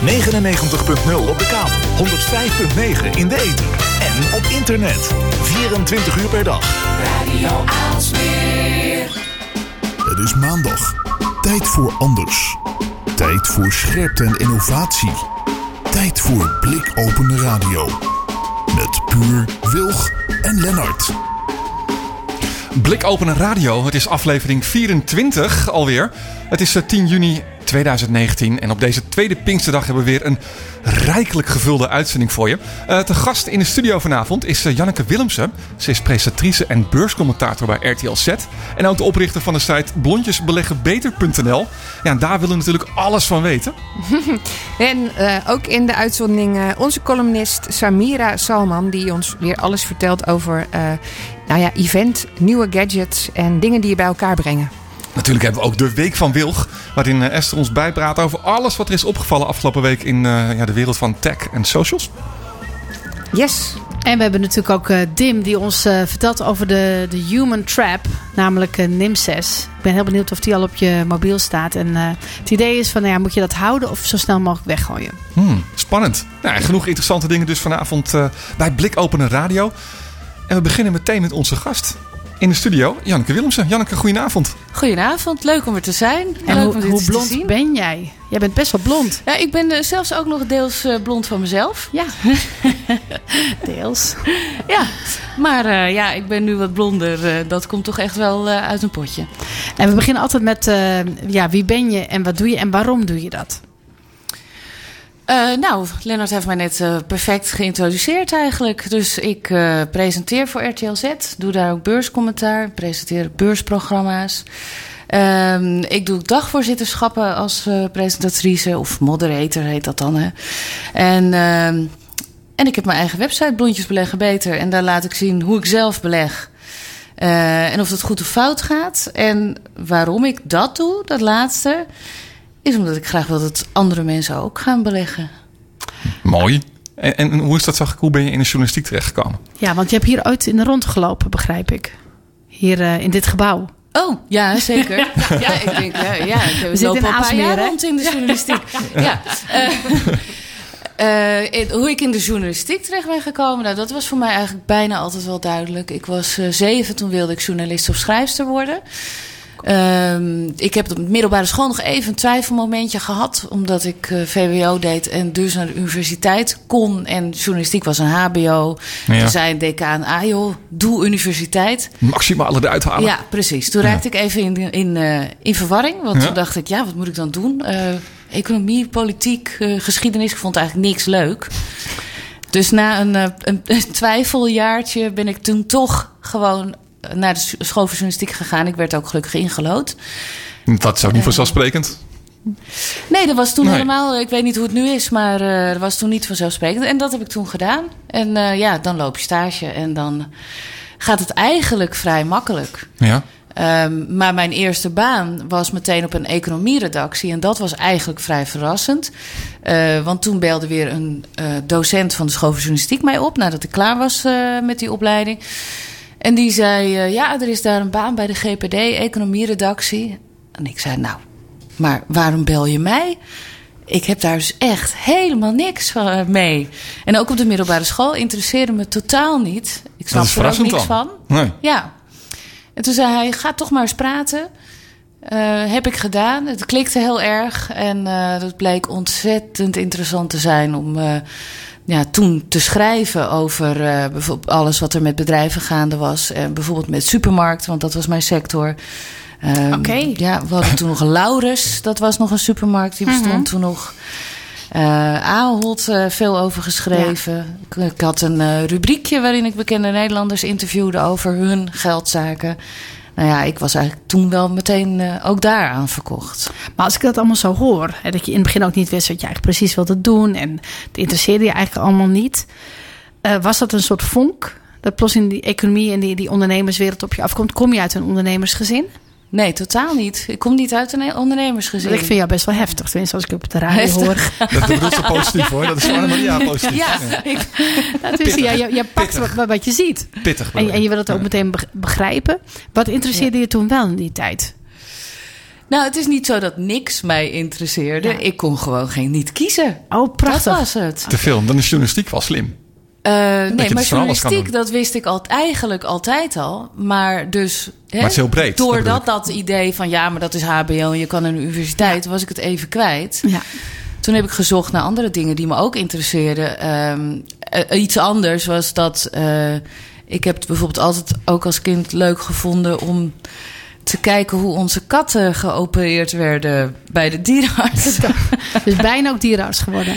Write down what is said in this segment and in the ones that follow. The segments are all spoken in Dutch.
99.0 op de kabel, 105.9 in de ether en op internet. 24 uur per dag. Radio Aalsmeer. Het is maandag. Tijd voor anders. Tijd voor scherpte en innovatie. Tijd voor blikopende radio. Met Puur, Wilg en Lennart. Blikopenen Radio, het is aflevering 24 alweer. Het is eh, 10 juni 2019 en op deze tweede Pinksterdag hebben we weer een rijkelijk gevulde uitzending voor je. Uh, te gast in de studio vanavond is uh, Janneke Willemsen. Ze is presentatrice en beurscommentator bij RTL Z. En ook de oprichter van de site blondjesbeleggenbeter.nl. Ja, daar willen we natuurlijk alles van weten. en uh, ook in de uitzending onze columnist Samira Salman, die ons weer alles vertelt over nou ja, event, nieuwe gadgets en dingen die je bij elkaar brengen. Natuurlijk hebben we ook de Week van Wilg, waarin Esther ons bijpraat over alles wat er is opgevallen afgelopen week in uh, ja, de wereld van tech en socials. Yes. En we hebben natuurlijk ook uh, Dim die ons uh, vertelt over de, de Human Trap, namelijk uh, NIM6. Ik ben heel benieuwd of die al op je mobiel staat. En het idee is van, nou ja, moet je dat houden of zo snel mogelijk weggooien? Hmm, spannend. Nou, genoeg interessante dingen dus vanavond bij Blikopenen Radio. En we beginnen meteen met onze gast in de studio, Janneke Willemsen. Janneke, goedenavond. Goedenavond, leuk om er te zijn. En leuk hoe, om dit hoe te blond zien. ben jij? Jij bent best wel blond. Ja, ik ben uh, zelfs ook nog deels uh, blond van mezelf. Ja, deels. Ja, maar uh, ja, ik ben nu wat blonder. dat komt toch echt wel uit een potje. En we beginnen altijd met ja, wie ben je en wat doe je en waarom doe je dat? Uh, nou, Lennart heeft mij net uh, perfect geïntroduceerd eigenlijk. Dus ik uh, presenteer voor RTL Z, doe daar ook beurscommentaar, presenteer beursprogramma's. Um, ik doe dagvoorzitterschappen als presentatrice, of moderator heet dat dan. Hè. En, uh, en ik heb mijn eigen website, Blondjes Beleggen Beter. En daar laat ik zien hoe ik zelf beleg. en of het goed of fout gaat. En waarom ik dat doe, dat laatste is omdat ik graag wil dat andere mensen ook gaan beleggen. Mooi. En, en hoe is dat, zag ik, hoe ben je in de journalistiek terechtgekomen? Ja, want je hebt hier ooit in de rond gelopen, begrijp ik. Hier uh, in dit gebouw. Oh, ja, zeker. ja, ik denk, ja, ja ik heb We zitten in al een paar jaar rond in de journalistiek. ja. Uh, uh, hoe ik in de journalistiek terecht ben gekomen, nou, dat was voor mij eigenlijk bijna altijd wel duidelijk. Ik was uh, zeven, toen wilde ik journalist of schrijfster worden. Um, ik heb op de middelbare school nog even een twijfelmomentje gehad. Omdat ik uh, VWO deed en dus naar de universiteit kon. En journalistiek was een HBO. Ja. Toen zei een decaan, ah joh, doe universiteit. Maximale eruit halen. Ja, precies. Toen ja. raakte ik even in, in, uh, in verwarring. Want ja. toen dacht ik, ja, wat moet ik dan doen? Uh, economie, politiek, geschiedenis. Ik vond eigenlijk niks leuk. Dus na een, een, een twijfeljaartje ben ik toen toch gewoon naar de school voor journalistiek gegaan. Ik werd ook gelukkig ingelood. Dat is ook niet vanzelfsprekend. Nee, dat was toen nee. helemaal. Ik weet niet hoe het nu is, maar uh, dat was toen niet vanzelfsprekend. En dat heb ik toen gedaan. En uh, ja, dan loop je stage en dan gaat het eigenlijk vrij makkelijk. Ja. Um, maar mijn eerste baan was meteen op een economieredactie. En dat was eigenlijk vrij verrassend. Uh, want toen belde weer een docent van de school voor journalistiek mij op. Nadat ik klaar was met die opleiding. En die zei, uh, ja, er is daar een baan bij de GPD, economieredactie. En ik zei, nou, maar waarom bel je mij? Ik heb daar dus echt helemaal niks van mee. En ook op de middelbare school interesseerde me totaal niet. Ik snap er ook niks dan. van. Nee. Ja. En toen zei hij, ga toch maar eens praten. Uh, heb ik gedaan. Het klikte heel erg. En uh, dat bleek ontzettend interessant te zijn om uh, ja, toen te schrijven over uh, bijvoorbeeld alles wat er met bedrijven gaande was. En bijvoorbeeld met supermarkten, want dat was mijn sector. Um, Oké. Ja, we hadden toen nog een Laurens, dat was nog een supermarkt, die bestond -hmm. toen nog. Uh, Ahold uh, veel over geschreven. Ja. Ik, ik, had een uh, rubriekje waarin ik bekende Nederlanders interviewde over hun geldzaken. Nou ja, ik was eigenlijk toen wel meteen uh, ook daaraan verkocht. Maar als ik dat allemaal zo hoor, hè, dat je in het begin ook niet wist wat je eigenlijk precies wilde doen en het interesseerde je eigenlijk allemaal niet, uh, was dat een soort vonk dat plots in die economie en die, die ondernemerswereld op je afkomt? Kom je uit een ondernemersgezin? Nee, totaal niet. Ik kom niet uit een ondernemersgezin. Ik vind jou best wel heftig, tenminste als ik op de radio hoor. Dat bedoelt ze positief hoor. Dat is gewoon Maria positief. Ja, ja. Ik, dat is, ja je, je pakt wat, wat, je ziet. Pittig. En, en, je wil het ook ja. meteen begrijpen. Wat interesseerde ja. je toen wel in die tijd? Nou, het is niet zo dat niks mij interesseerde. Ja. Ik kon gewoon geen niet kiezen. Oh, prachtig. Dat was het. Te veel. Dan is journalistiek wel slim. Eh, nee, maar journalistiek, dat wist ik al, eigenlijk altijd al. Maar dus... Hè, Maar het is heel breed, Doordat dat idee van ja, maar dat is HBO en je kan de universiteit, was ik het even kwijt. Ja. Toen heb ik gezocht naar andere dingen die me ook interesseerden. Ehm, eh, iets anders was dat... eh, ik heb het bijvoorbeeld altijd ook als kind leuk gevonden om te kijken hoe onze katten geopereerd werden bij de dierenarts. Dus bijna ook dierenarts geworden.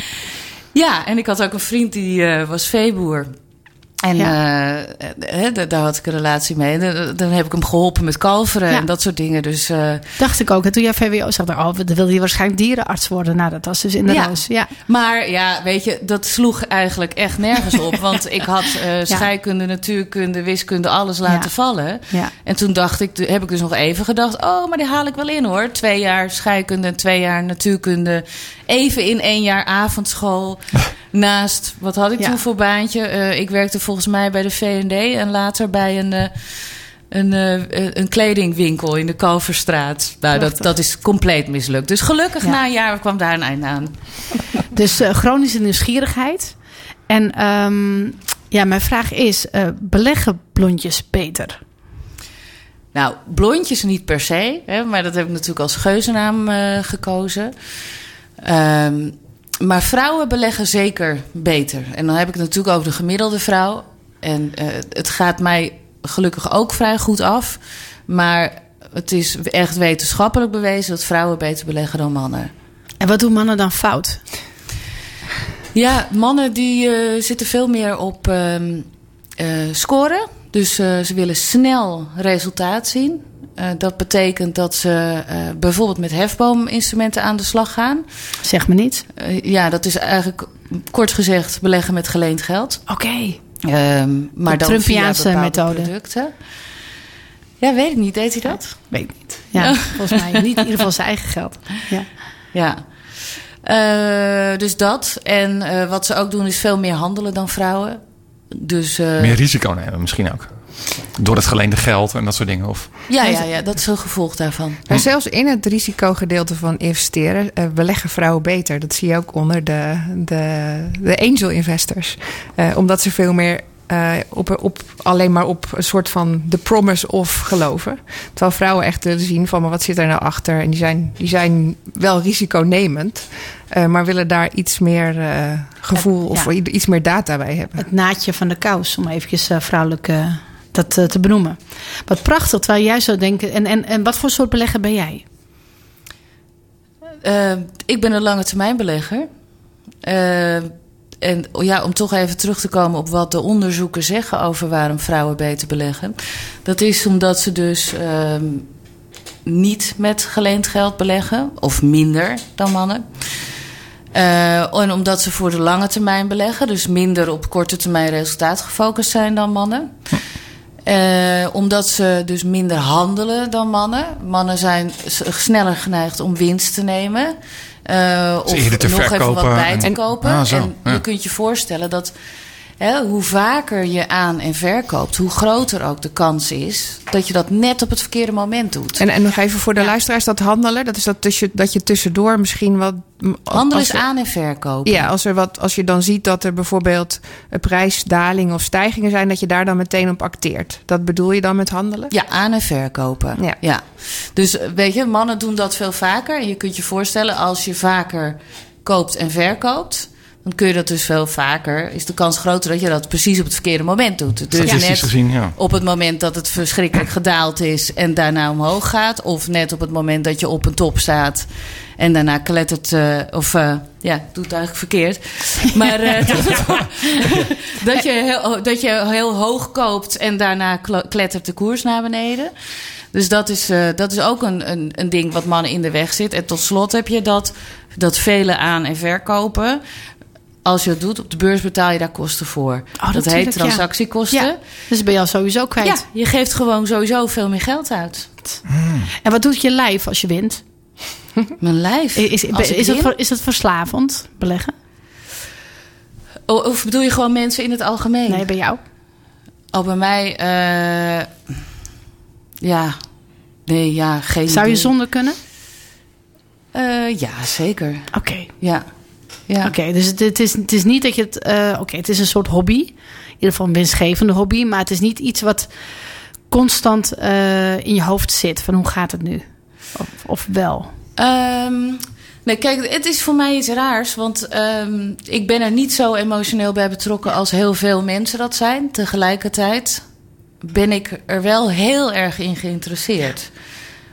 Ja, en ik had ook een vriend die eh, was veeboer. En eh, eh, daar- daar had ik een relatie mee. Dan, dan heb ik hem geholpen met kalveren Ja. en dat soort dingen. Dus Dacht ik ook. En toen jij VWO zag, oh, dan wilde je waarschijnlijk dierenarts worden. Nou, dat was dus in de Ja. Ja. Maar ja, weet je, dat sloeg eigenlijk echt nergens op. Want ik had scheikunde, natuurkunde, wiskunde, alles laten vallen. En toen dacht ik, heb ik dus nog even gedacht... oh, maar die haal ik wel in hoor. Twee jaar scheikunde en twee jaar natuurkunde. Even in één jaar avondschool. Naast, wat had ik Ja. toen voor baantje? Eh, ik werkte volgens mij bij de V&D en later bij een... eh, een, eh, een kledingwinkel in de Kalverstraat. Nou, dat, dat is compleet mislukt. Dus gelukkig Ja. na een jaar kwam daar een einde aan. Dus eh, chronische nieuwsgierigheid. En ehm, ja, mijn vraag is, eh, beleggen blondjes beter? Nou, blondjes niet per se, hè, maar dat heb ik natuurlijk als geuzennaam eh, gekozen. Ehm, maar vrouwen beleggen zeker beter. En dan heb ik het natuurlijk over de gemiddelde vrouw. En eh, het gaat mij gelukkig ook vrij goed af. Maar het is echt wetenschappelijk bewezen dat vrouwen beter beleggen dan mannen. En wat doen mannen dan fout? Ja, mannen die eh, zitten veel meer op eh, scoren. Dus eh, ze willen snel resultaat zien. Eh, dat betekent dat ze eh, bijvoorbeeld met hefboominstrumenten aan de slag gaan. Zeg me niet. Ja, dat is eigenlijk kort gezegd beleggen met geleend geld. Oké. Ehm, maar De Trumpiaanse methode. producten. Ja, weet ik niet. Deed hij dat? Weet ik niet. Ja, volgens mij niet in ieder geval zijn eigen geld. Ja. Ja. Dus dat. En wat ze ook doen is veel meer handelen dan vrouwen. Dus, eh, Meer risico nemen misschien ook. Door het geleende geld en dat soort dingen. Of, ja, ja, ja, dat is een gevolg daarvan. Maar zelfs in het risicogedeelte van investeren eh, beleggen vrouwen beter. Dat zie je ook onder de, de, de angel investors. Eh, omdat ze veel meer eh, op, op, alleen maar op een soort van de promise of geloven. Terwijl vrouwen echt willen zien van maar wat zit er nou achter. En die zijn, die zijn wel risiconemend. eh, maar willen daar iets meer eh, gevoel of Ja. iets meer data bij hebben. Het naadje van de kous, om eventjes eh, vrouwelijk eh, dat te benoemen. Wat prachtig, terwijl jij zou denken... En, en, en wat voor soort belegger ben jij? Eh, ik ben een lange termijn belegger. Eh, en ja, om toch even terug te komen op wat de onderzoeken zeggen over waarom vrouwen beter beleggen. Dat is omdat ze dus ehm, niet met geleend geld beleggen, of minder dan mannen. Eh, en omdat ze voor de lange termijn beleggen, dus minder op korte termijn resultaat gefocust zijn dan mannen. Eh, omdat ze dus minder handelen dan mannen. Mannen zijn sneller geneigd om winst te nemen. Eh, of nog even wat bij te en- kopen. Ah, zo, en ja. je kunt je voorstellen dat hè, hoe vaker je aan en verkoopt, hoe groter ook de kans is dat je dat net op het verkeerde moment doet. En, en nog even voor de Ja. luisteraars, dat handelen, dat is dat, tussen, dat je tussendoor misschien wat... Handel als is aan en verkopen. Ja, als, er wat, als je dan ziet dat er bijvoorbeeld een prijsdaling of stijgingen zijn, dat je daar dan meteen op acteert. Dat bedoel je dan met handelen? Ja, aan en verkopen. Ja. Dus eh, weet je, mannen doen dat veel vaker. En je kunt je voorstellen, als je vaker koopt en verkoopt, dan kun je dat dus veel vaker. Is de kans groter dat je dat precies op het verkeerde moment doet. Dus net gezien, ja. op het moment dat het verschrikkelijk gedaald is en daarna omhoog gaat. Of net op het moment dat je op een top staat en daarna klettert. eh, of eh, ja, ik doe het eigenlijk verkeerd. Maar eh, dat, je heel, dat je heel hoog koopt en daarna klettert de koers naar beneden. Dus dat is, dat is ook een, een, een ding wat mannen in de weg zit. En tot slot heb je dat, dat vele aan- en verkopen. Als je het doet op de beurs betaal je daar kosten voor. dat heet transactiekosten. Ja, dus ben je al sowieso kwijt. Ja, je geeft gewoon sowieso veel meer geld uit. En wat doet je lijf als je wint? Mijn lijf. Is, is, is, is het verslavend, beleggen? Of bedoel je gewoon mensen in het algemeen? Nee, bij jou? Oh, bij mij... eh, ja. Nee, ja, geen Zou je idee. zonder kunnen? Eh, ja, zeker. Oké. Ja. Ja. Oké, dus het, het is, het is niet dat je het. eh, Oké, het is een soort hobby. In ieder geval een winstgevende hobby. Maar het is niet iets wat constant eh, in je hoofd zit. Van hoe gaat het nu? Of, of wel? Ehm, nee, kijk, het is voor mij iets raars. Want ehm, ik ben er niet zo emotioneel bij betrokken als heel veel mensen dat zijn. Tegelijkertijd ben ik er wel heel erg in geïnteresseerd.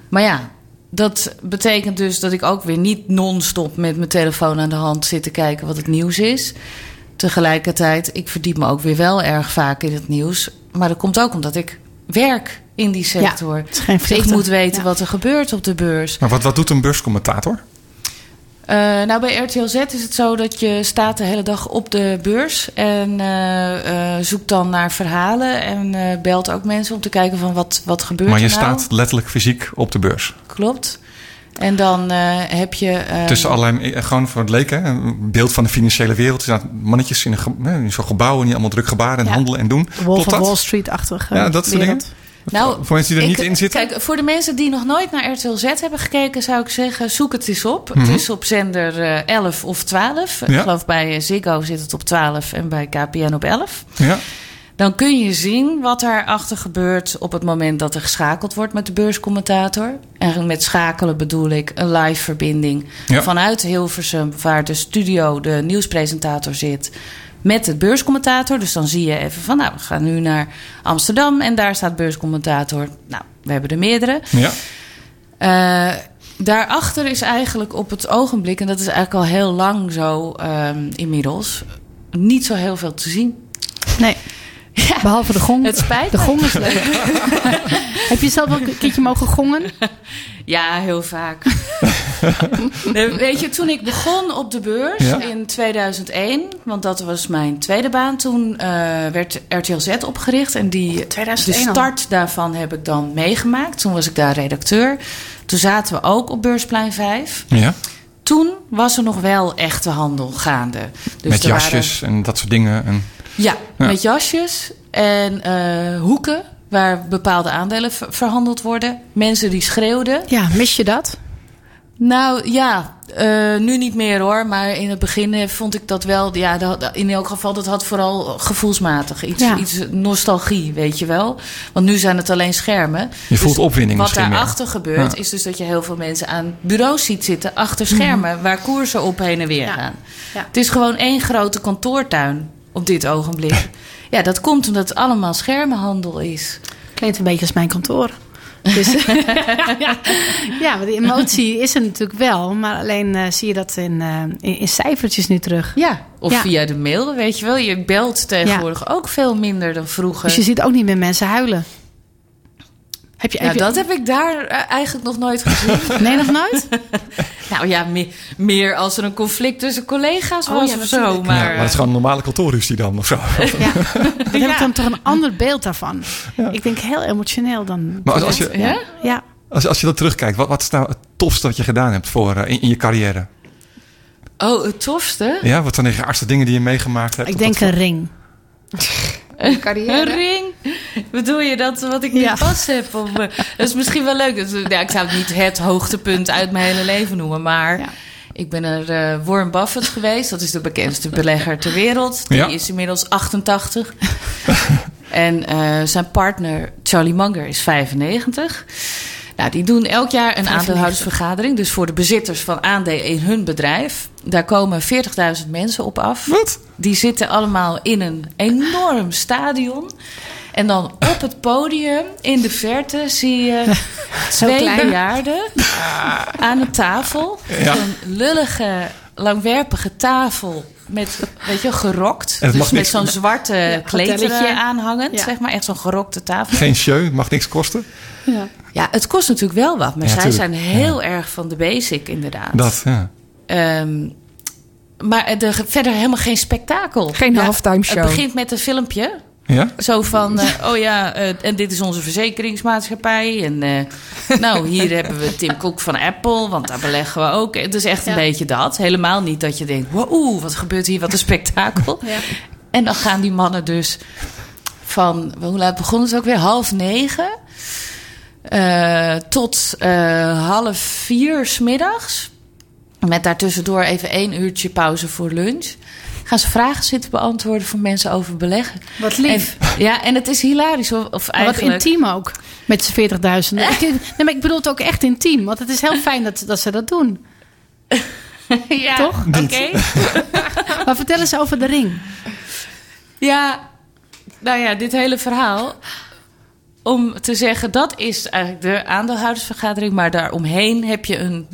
Maar ja, dat betekent dus dat ik ook weer niet non-stop met mijn telefoon aan de hand zit te kijken wat het nieuws is. Tegelijkertijd, ik verdiep me ook weer wel erg vaak in het nieuws. Maar dat komt ook omdat ik werk in die sector. het is geen dus ik moet weten Ja. wat er gebeurt op de beurs. Maar wat, wat doet een beurscommentator? Eh, nou, bij RTL Z is het zo dat je staat de hele dag op de beurs en eh, eh, zoekt dan naar verhalen en eh, belt ook mensen om te kijken van wat, wat gebeurt Maar je er nou. staat letterlijk fysiek op de beurs. Klopt. En dan eh, heb je... eh, Tussen allerlei, eh, gewoon voor het leek, hè, een beeld van de financiële wereld. Er staan mannetjes in, een in zo'n gebouw en die allemaal druk gebaren en Ja. handelen en doen. Wolf Klopt of dat? Wall Street-achtige Ja, dat soort dingen. Nou, voor mensen die er ik- niet in zitten. Kijk, voor de mensen die nog nooit naar RTL Z hebben gekeken, zou ik zeggen: zoek het eens op. Mhm. Het is op zender eh, 11 of 12. Ik geloof bij eh, Ziggo zit het op 12 en bij KPN op 11. Ja. Dan kun je zien wat daarachter gebeurt op het moment dat er geschakeld wordt met de beurscommentator. En met schakelen bedoel ik een live verbinding Ja. vanuit Hilversum, waar de studio, de nieuwspresentator zit, met de beurscommentator. Dus dan zie je even van, nou, we gaan nu naar Amsterdam en daar staat beurscommentator. Nou, we hebben er meerdere. Ja. Eh, daarachter is eigenlijk op het ogenblik, en dat is eigenlijk al heel lang zo ehm, inmiddels, niet zo heel veel te zien. Nee, Ja, behalve de gong. het spijt De me. gong is leuk. Heb je zelf ook een keertje mogen gongen? Ja, heel vaak. Weet je, toen ik begon op de beurs Ja. in 2001, want dat was mijn tweede baan, toen eh, werd RTL Z opgericht. En die, 2001 de al. start daarvan heb ik dan meegemaakt. Toen was ik daar redacteur. Toen zaten we ook op Beursplein 5. ja. Toen was er nog wel echte handel gaande. Dus Met waren- jasjes en dat soort dingen. En, ja, Ja. met jasjes en eh, hoeken waar bepaalde aandelen ver- verhandeld worden. Mensen die schreeuwden. Ja, mis je dat? Nou ja, eh, nu niet meer hoor. Maar in het begin eh, vond ik dat wel. Ja, dat, in elk geval, dat had vooral gevoelsmatig. Iets, Ja. iets nostalgie, weet je wel. Want nu zijn het alleen schermen. Je voelt opwinding Wat misschien meer. daarachter gebeurt, Ja. is dus dat je heel veel mensen aan bureaus ziet zitten. Achter schermen, waar koersen op heen en weer Ja. gaan. Ja. Het is gewoon één grote kantoortuin op dit ogenblik. Ja, dat komt omdat het allemaal schermenhandel is. Klinkt een beetje als mijn kantoor. Dus, ja, maar die emotie is er natuurlijk wel. Maar alleen eh, zie je dat in, eh, in, in cijfertjes nu terug. Ja, of Ja. via de mail, weet je wel. Je belt tegenwoordig ook veel minder dan vroeger. Dus je ziet ook niet meer mensen huilen. Heb je, Nou, heb je- dat heb ik daar eh, eigenlijk nog nooit gezien. Nee, nog nooit? nou ja, meer, meer als er een conflict tussen collega's Oh, was ja, of zo. Maar, ja, maar het is gewoon een normale kantoorruzie dan of zo. Ja. Dan heb ik dan toch een ander beeld daarvan. Ik denk heel emotioneel dan. Maar als, als, je, Ja? Ja. als, als je dat terugkijkt, wat, wat is nou het tofste wat je gedaan hebt voor, eh, in, in je carrière? Oh, het tofste? Ja, wat zijn de raarste dingen die je meegemaakt hebt? Ik denk een ring. Een carrière. ring? Bedoel je dat wat ik nu Ja. pas heb? Of, dat is misschien wel leuk. Ja, ik zou het niet het hoogtepunt uit mijn hele leven noemen. Maar Ja. ik ben er eh, Warren Buffett geweest. Dat is de bekendste belegger ter wereld. Die Ja. is inmiddels 88. en eh, zijn partner Charlie Munger is 95. Nou, die doen elk jaar een 95. aandeelhoudersvergadering. Dus voor de bezitters van aandelen in hun bedrijf. Daar komen 40.000 mensen op af. Wat? Die zitten allemaal in een enorm stadion. En dan op het podium in de verte zie je twee klein. bejaarden aan een tafel. Ja. Een lullige, langwerpige tafel met, weet je, gerokt. Dus met zo'n zwarte er aanhangend, Ja. zeg maar. Echt zo'n gerokte tafel. Geen show, het mag niks kosten. Ja, het kost natuurlijk wel wat. Maar Ja, zij tuurlijk. zijn heel erg van de basic, inderdaad. Dat, ja. Ehm, maar er, verder helemaal geen spektakel. Geen halftime show. Het begint met een filmpje. Ja? Zo van, eh, oh ja, eh, en dit is onze verzekeringsmaatschappij. En eh, nou, hier hebben we Tim Cook van Apple, want daar beleggen we ook. Het is echt een Ja. beetje dat. Helemaal niet dat je denkt, wow, wat gebeurt hier, wat een spektakel. En dan gaan die mannen dus van, hoe laat begonnen het ook weer? Half negen eh, tot eh, half vier smiddags. Met daartussendoor even één uurtje pauze voor lunch. Gaan ze vragen zitten beantwoorden van mensen over beleggen. Wat lief. En, ja, en het is hilarisch. Of, of Maar wat eigenlijk... intiem ook. Met z'n 40.000. Ik, nee, maar ik bedoel het ook echt intiem. Want het is heel fijn dat, dat ze dat doen. ja, Toch? Oké. Maar vertel eens over de ring. Ja, nou ja, dit hele verhaal. Om te zeggen, dat is eigenlijk de aandeelhoudersvergadering. Maar daaromheen heb je een,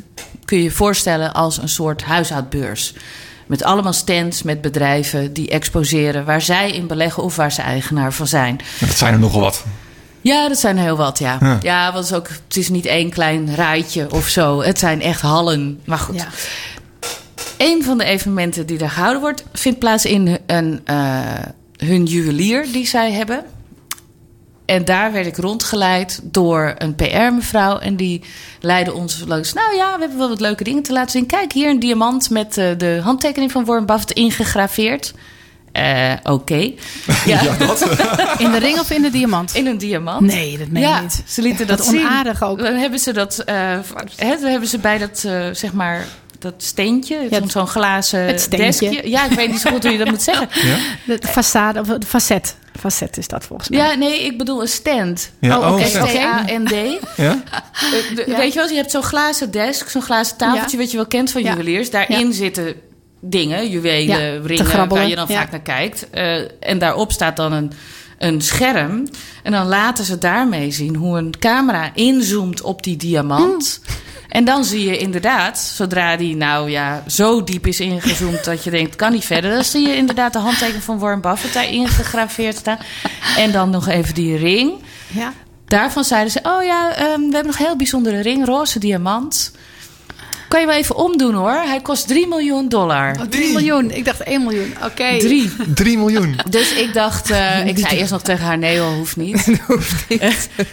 kun je je voorstellen als een soort huishoudbeurs. Met allemaal stands met bedrijven die exposeren waar zij in beleggen of waar ze eigenaar van zijn. Dat zijn er nogal wat. Ja, dat zijn er heel wat, ja. Ja. Ja, want het is, ook, het is niet één klein rijtje of zo. Het zijn echt hallen. Maar goed. Ja. Een van de evenementen die daar gehouden wordt, vindt plaats in een, eh, hun juwelier die zij hebben. En daar werd ik rondgeleid door een PR-mevrouw. En die leidde ons langs. Nou ja, we hebben wel wat leuke dingen te laten zien. Kijk, hier een diamant met eh, de handtekening van Warren Buffett ingegraveerd. Eh, Oké. Ja, In de ring of in de diamant? in een diamant. Nee, dat meen je ja, niet. ze lieten dat zien. onaardig ook. Dan hebben ze dat, eh, dan hebben ze bij dat, eh, zeg maar, dat steentje, Ja, zo'n- zo'n glazen het steentje. deskje. Ja, ik weet niet zo goed hoe je dat moet zeggen. De façade, of de facet. Facet is dat volgens mij. Ja, nee, ik bedoel een stand. Ja, Oh, oké, oh. S-T-A-N-D. Ja? Eh, Ja. Weet je wel, je hebt zo'n glazen desk, zo'n glazen tafeltje, Ja. wat je wel kent van Ja. juweliers. Daarin Ja. zitten dingen, juwelen, ringen, waar je dan Ja. vaak naar kijkt. Eh, en daarop staat dan een, een scherm. En dan laten ze daarmee zien hoe een camera inzoomt op die diamant. Hmm. En dan zie je inderdaad, zodra die nou ja zo diep is ingezoomd dat je denkt, kan niet verder. Dan zie je inderdaad de handtekening van Warren Buffett daar ingegraveerd staan. En dan nog even die ring. Ja. Daarvan zeiden ze: Oh ja, ehm, we hebben nog een heel bijzondere ring, roze diamant. Kan je wel even omdoen hoor. Hij kost 3 miljoen dollar. Oh, 3 miljoen. Ik dacht 1 miljoen. Oké. 3. 3 miljoen. Dus ik dacht, eh, ik zei eerst nog tegen haar: nee, hoor, hoeft niet.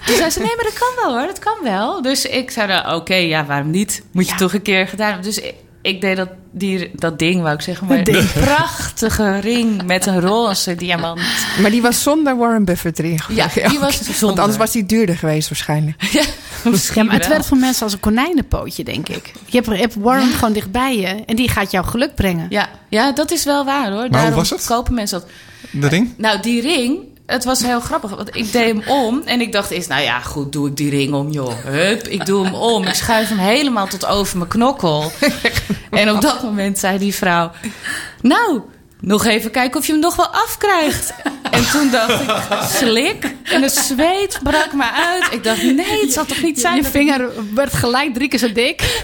Toen zei ze: nee, maar dat kan wel hoor, dat kan wel. Dus ik zei: oké, ja, waarom niet? Moet je Ja. toch een keer gedaan hebben. Dus ik, ik deed dat, die, dat ding, wou ik zeggen. Maar een prachtige ring met een roze diamant. Maar die was zonder Warren Buffett erin. Ja, die was Want zonder. anders was die duurder geweest waarschijnlijk. Ja, Ja, misschien maar het werkt voor mensen als een konijnenpootje, denk ik. Je hebt, je hebt Warren gewoon dichtbij je en die gaat jou geluk brengen. Ja, ja, dat is wel waar hoor. hoe Daarom was het? kopen mensen dat. De ring? Nou, die ring, het was heel grappig. Want ik deed hem om en ik dacht eerst, nou ja, goed, doe ik die ring om, joh. Hup, ik doe hem om. Ik schuif hem helemaal tot over mijn knokkel. en op dat moment zei die vrouw, nou, nog even kijken of je hem nog wel afkrijgt. En toen dacht ik, slik. En het zweet brak me uit. Ik dacht, nee, het zal toch niet zijn Je vinger werd gelijk drie keer zo dik.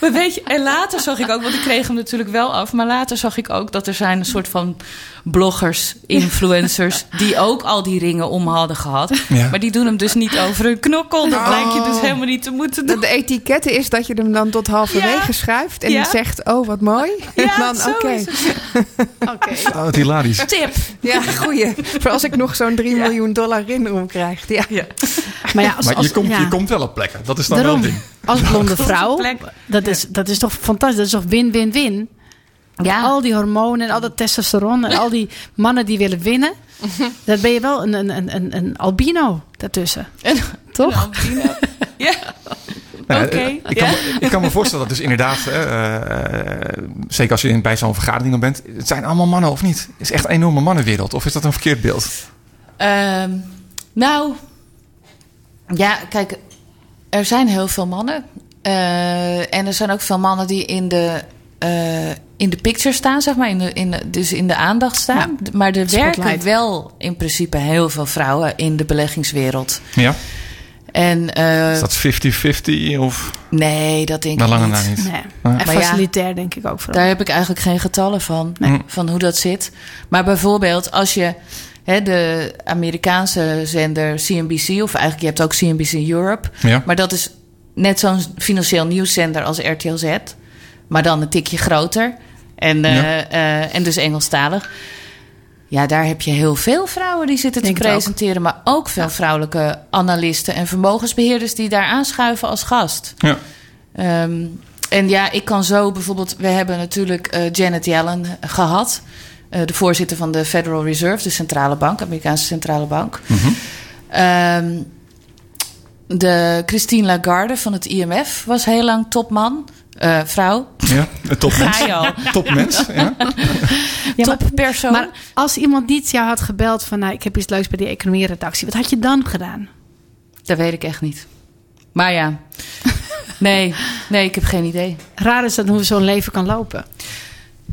Maar weet je, en later zag ik ook, want ik kreeg hem natuurlijk wel af, maar later zag ik ook dat er zijn een soort van bloggers, influencers, die ook al die ringen om hadden gehad. Ja. Maar die doen hem dus niet over hun knokkel. Dat lijkt je dus helemaal niet te moeten doen. De etiketten is dat je hem dan tot halverwege Ja. schuift en Ja. zegt, oh wat mooi. En Ja, dan, zo oké. is het. Oké. Oh, wat hilarisch. Tip. Ja, goeie. Voor als ik nog zo'n 3 miljoen dollar ring omkrijg. Ja. Maar ja, als, Maar als, je komt, ja. je komt wel op plekken. Dat is dan wel Daarom, ding. als blonde vrouw, dat is, dat is toch fantastisch. Dat is toch win-win-win? Ja. Al die hormonen en al dat testosteron en al die mannen die willen winnen. Dan ben je wel een, een, een, een, een albino daartussen. En- Toch? Ja. Nou, Oké, eh, ik, kan ja. me, ik kan me voorstellen dat dus inderdaad, eh, eh, zeker als je in- bij zo'n vergadering dan bent, het zijn allemaal mannen of niet? Het is echt een enorme mannenwereld. Of is dat een verkeerd beeld? Ehm, nou, ja, kijk, er zijn heel veel mannen. Eh, en er zijn ook veel mannen die in de, eh, in de picture staan, zeg maar. In de, in de- dus in de aandacht staan. Maar er werken Spotlight. wel in principe heel veel vrouwen in de beleggingswereld. Ja? En eh, Is dat 50-50 of nee, dat denk ik niet. na niet? Nee. Ah. En Maar ja, facilitair denk ik ook vooral. Daar heb ik eigenlijk geen getallen van, Nee. van hoe dat zit. Maar bijvoorbeeld als je hè, de Amerikaanse zender CNBC, of eigenlijk je hebt ook CNBC Europe, Ja. maar dat is net zo'n financieel nieuwszender als RTL Z, maar dan een tikje groter en, eh, Ja. eh, en dus Engelstalig. Ja, daar heb je heel veel vrouwen die zitten Denk te presenteren, maar ook veel vrouwelijke analisten en vermogensbeheerders die daar aanschuiven als gast. Ja. Ehm, en ja, ik kan zo bijvoorbeeld. We hebben natuurlijk eh, Janet Yellen gehad. eh, de voorzitter van de Federal Reserve, de centrale bank, Amerikaanse centrale bank. Ehm, de Christine Lagarde van het IMF was heel lang topman. Eh, vrouw. Ja, een topmens. Topmens, ja. Ja, maar- Toppersoon. Maar als iemand niet jou had gebeld van... Nou, ik heb iets leuks bij die economie-redactie. Wat had je dan gedaan? Dat weet ik echt niet. Maar ja. Nee, nee, ik heb geen idee. Raar is dat hoe zo'n leven kan lopen.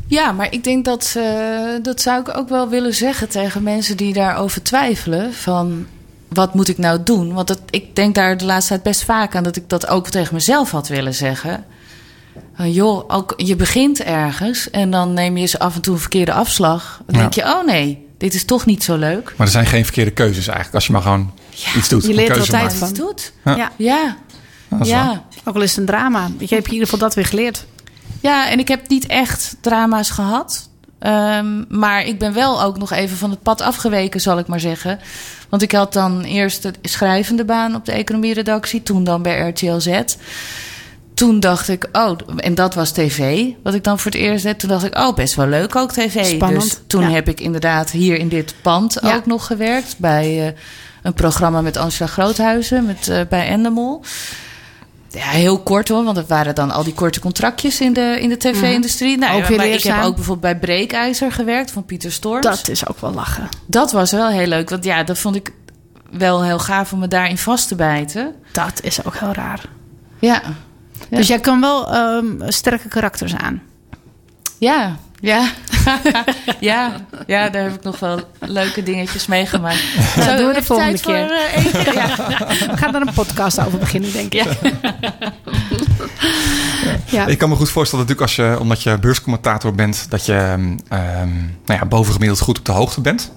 Ja, maar ik denk dat, eh, dat zou ik ook wel willen zeggen tegen mensen die daarover twijfelen. Van wat moet ik nou doen? Want dat, ik denk daar de laatste tijd best vaak aan dat ik dat ook tegen mezelf had willen zeggen. Van, joh, ook, je begint ergens en dan neem je eens af en toe een verkeerde afslag. Dan Ja. denk je, oh nee, dit is toch niet zo leuk. Maar er zijn geen verkeerde keuzes eigenlijk. Als je maar gewoon iets doet. je een leert er keuze altijd van. Je doet. Ja. Ja. Ja. Ook al is het een drama. Je hebt in ieder geval dat weer geleerd. Ja, en ik heb niet echt drama's gehad. Ehm, maar ik ben wel ook nog even van het pad afgeweken, zal ik maar zeggen. Want ik had dan eerst de schrijvende baan op de economieredactie. Toen dan bij RTL Z. Toen dacht ik, oh, en dat was tv, wat ik dan voor het eerst deed. Toen dacht ik, oh, best wel leuk ook tv. Spannend, Dus toen ja. heb ik inderdaad hier in dit pand Ja. ook nog gewerkt. Bij eh, een programma met Angela Groothuizen, met, eh, bij Endemol. Ja, heel kort hoor, want het waren dan al die korte contractjes in de, in de tv-industrie. Nou, Ook ja, weer maar ik heb ook bijvoorbeeld bij Breekijzer gewerkt van Pieter Storms. Dat. Dat is ook wel lachen. was wel heel leuk, want ja, dat vond ik wel heel gaaf om me daarin vast te bijten. Dat is ook heel raar. Ja, Ja. Dus jij kan wel ehm, sterke karakters aan. ja, ja. ja, ja, daar heb ik nog wel leuke dingetjes meegemaakt. Zo, doen we de volgende tijd voor, keer. eh, ja. We gaan daar een podcast over beginnen, denk ik. Ja. Ja. Ik kan me goed voorstellen natuurlijk als je, omdat je beurscommentator bent, dat je ehm, ehm, nou ja, bovengemiddeld goed op de hoogte bent.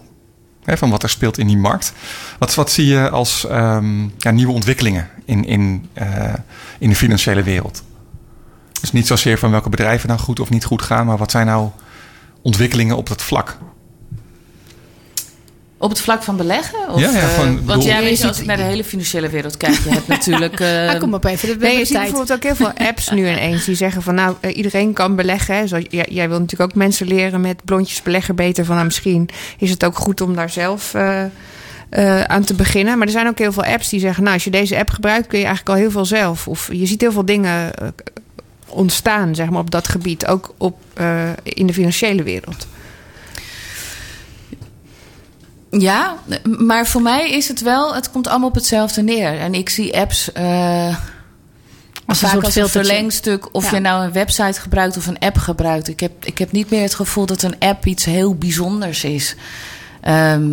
Van wat er speelt in die markt. Wat, wat zie je als ehm, ja, nieuwe ontwikkelingen in, in, eh, in de financiële wereld? Dus niet zozeer van welke bedrijven nou goed of niet goed gaan, maar wat zijn nou ontwikkelingen op dat vlak? Op het vlak van beleggen? Of, Ja, ja, eh, want bedoel- ja, Je weet je, als ik naar de hele financiële wereld kijk, je hebt natuurlijk... eh, Ah, kom op even, de Nee, je ziet bijvoorbeeld ook heel veel apps nu ineens die zeggen van nou, eh, iedereen kan beleggen. Hè. Zoals, jij, jij wil natuurlijk ook mensen leren met blondjes beleggen beter van nou, misschien is het ook goed om daar zelf eh, eh, aan te beginnen. Maar er zijn ook heel veel apps die zeggen nou, als je deze app gebruikt kun je eigenlijk al heel veel zelf. Of je ziet heel veel dingen eh, ontstaan zeg maar, op dat gebied, ook op, eh, in de financiële wereld. Ja, maar voor mij is het wel, het komt allemaal op hetzelfde neer. En ik zie apps eh Als een vaak als een verlengstuk. Of Ja. je nou een website gebruikt of een app gebruikt. Ik heb, ik heb niet meer het gevoel dat een app iets heel bijzonders is. Ehm,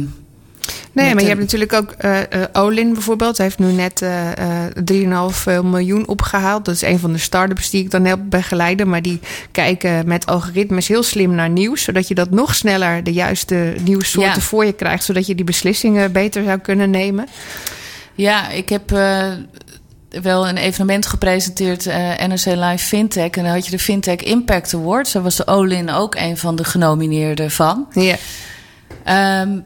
Nee, maar je een- hebt natuurlijk ook eh eh, Olin bijvoorbeeld. Hij heeft nu net eh eh 3,5 miljoen opgehaald. Dat is een van de start-ups die ik dan help begeleiden. Maar die kijken met algoritmes heel slim naar nieuws. Zodat je dat nog sneller de juiste nieuwssoorten Ja. voor je krijgt. Zodat je die beslissingen beter zou kunnen nemen. Ja, ik heb wel een evenement gepresenteerd, eh NRC Live Fintech. En dan had je de Fintech Impact Awards. Daar was de Olin ook een van de genomineerden van. Ja. Ehm,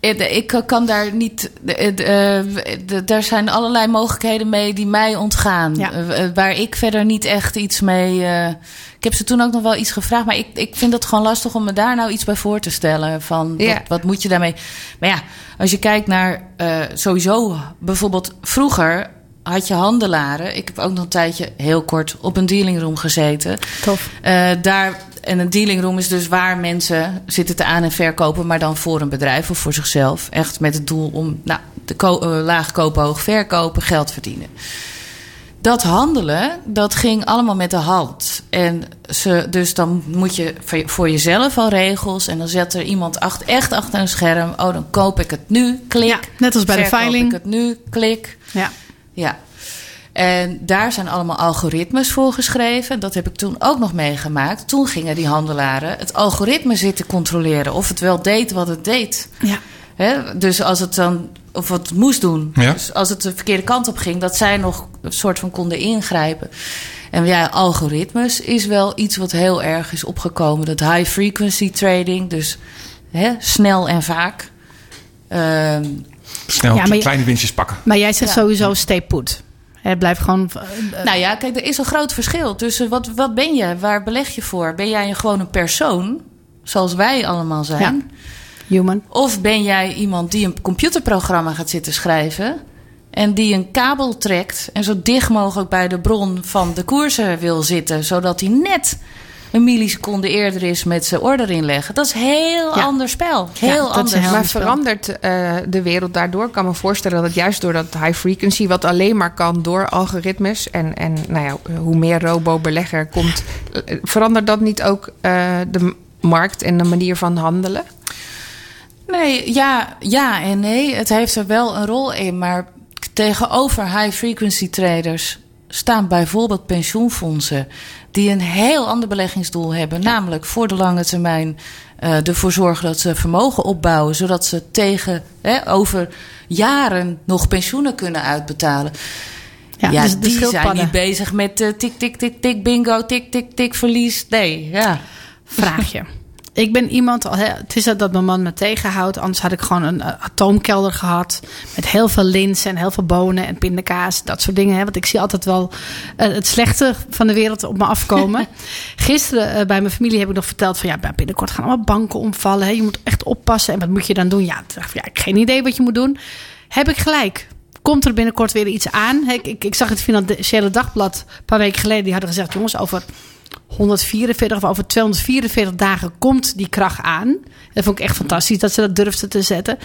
ik- ik kan daar niet. de- eh, Daar zijn allerlei mogelijkheden mee die mij ontgaan. Ja. Eh, eh, Waar ik verder niet echt iets mee. eh, ik heb ze toen ook nog wel iets gevraagd. Maar ik, ik vind het gewoon lastig om me daar nou iets bij voor te stellen. Van Ja. wat, wat moet je daarmee. Maar ja, als je kijkt naar eh, sowieso bijvoorbeeld vroeger. Had je handelaren. Ik heb ook nog een tijdje heel kort op een dealingroom gezeten. Tof. Eh, daar, en een dealingroom is dus waar mensen zitten te aan- en verkopen, maar dan voor een bedrijf of voor zichzelf. Echt met het doel om nou, de eh, laag kopen, hoog verkopen, geld verdienen. Dat handelen, dat ging allemaal met de hand. En ze, dus dan moet je voor je- voor jezelf al regels. En dan zet er iemand achter, echt achter een scherm. Oh, dan koop ik het nu, klik. Ja, net als bij de veiling. ik het nu, klik. Ja. Ja. En daar zijn allemaal algoritmes voor geschreven. Dat heb ik toen ook nog meegemaakt. Toen gingen die handelaren het algoritme zitten controleren of het wel deed wat het deed. Ja. Hè? Dus als het dan, of wat het moest doen. Ja. Dus als het de verkeerde kant op ging, dat zij nog een soort van konden ingrijpen. En ja, algoritmes is wel iets wat heel erg is opgekomen. Dat high frequency trading, dus hè, snel en vaak. Ehm, Snel Ja, maar je- kleine winstjes pakken. Maar jij zegt Ja. sowieso stay put. Het blijft gewoon... eh, Nou ja, kijk, er is een groot verschil tussen wat, wat ben je, waar beleg je voor? Ben jij gewoon een persoon, zoals wij allemaal zijn? Ja. human. Of ben jij iemand die een computerprogramma gaat zitten schrijven? En die een kabel trekt en zo dicht mogelijk bij de bron van de koersen wil zitten. Zodat hij net een milliseconde eerder is met zijn order inleggen. Dat is een heel Ja. ander spel. Heel Ja, dat is anders. heel Maar spel. verandert eh, de wereld daardoor? Ik kan me voorstellen dat het juist door dat high frequency, wat alleen maar kan door algoritmes en, en nou ja, hoe meer robo-belegger komt, eh, verandert dat niet ook eh, de markt en de manier van handelen? Nee, ja, ja en nee. Het heeft er wel een rol in. Maar tegenover high-frequency traders staan bijvoorbeeld pensioenfondsen. die een heel ander beleggingsdoel hebben. Namelijk voor de lange termijn eh, ervoor zorgen dat ze vermogen opbouwen. zodat ze tegen hè, over jaren nog pensioenen kunnen uitbetalen. Ja, Ja, dus die zijn niet bezig met eh, tik, tik, tik, tik, bingo, tik, tik, tik, verlies. Nee, ja. Vraagje. Ik ben iemand, hè, het is dat mijn man me tegenhoudt. Anders had ik gewoon een eh, atoomkelder gehad. Met heel veel linzen en heel veel bonen en pindakaas. Dat soort dingen. Hè. Want ik zie altijd wel eh, het slechte van de wereld op me afkomen. Gisteren eh, bij mijn familie heb ik nog verteld van... ja, binnenkort gaan allemaal banken omvallen. Hè. Je moet echt oppassen. En wat moet je dan doen? Ja, dacht ik, ja, ik heb geen idee wat je moet doen. Heb ik gelijk. Komt er binnenkort weer iets aan? Ik, ik zag het Financiële Dagblad een paar weken geleden. Die hadden gezegd, jongens, over 144 of over 244 dagen komt die kracht aan. Dat vond ik echt fantastisch dat ze dat durfden te zetten.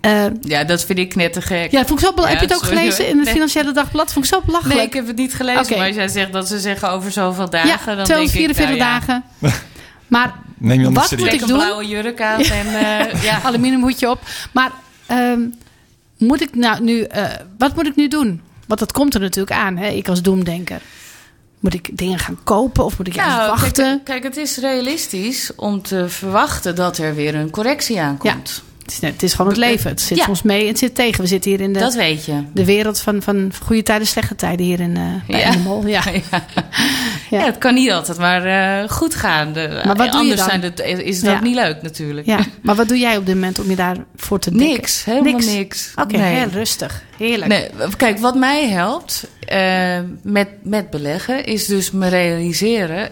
Eh, ja, dat vind ik knettergek. ja, vond ik zo Ja, heb je het ook sorry, gelezen in het Nee. Financiële Dagblad? Vond ik zo belachelijk. Nee, ik heb het niet gelezen. Maar als jij zegt dat ze zeggen over zoveel dagen... ja, dan denk 244 ik, nou ja, dagen. Maar Neem je wat serieus. moet ik een blauwe jurk aan en eh, ja. aluminiumhoedje op. Maar ehm, moet ik nou nu, eh, wat moet ik nu doen? Want dat komt er natuurlijk aan, hè? ik als doemdenker. Moet ik dingen gaan kopen of moet ik juist Nou, wachten? Kijk, kijk, het is realistisch om te verwachten dat er weer een correctie aankomt. Het, is, het is gewoon het leven. Het zit Ja. soms mee en het zit tegen. We zitten hier in de, Dat weet je. de wereld van, van goede tijden, slechte tijden hier in, eh bij Ja. Animal. Ja. Ja. Ja, het kan niet altijd maar eh, goed gaan. De, Maar wat doe je anders dan? Zijn het, is het ook niet leuk natuurlijk. ja, maar wat doe jij op dit moment om je daarvoor te dekken? Niks, helemaal niks. Oké, Nee. heel rustig. Heerlijk. Nee, kijk, wat mij helpt eh, met, met beleggen is dus me realiseren.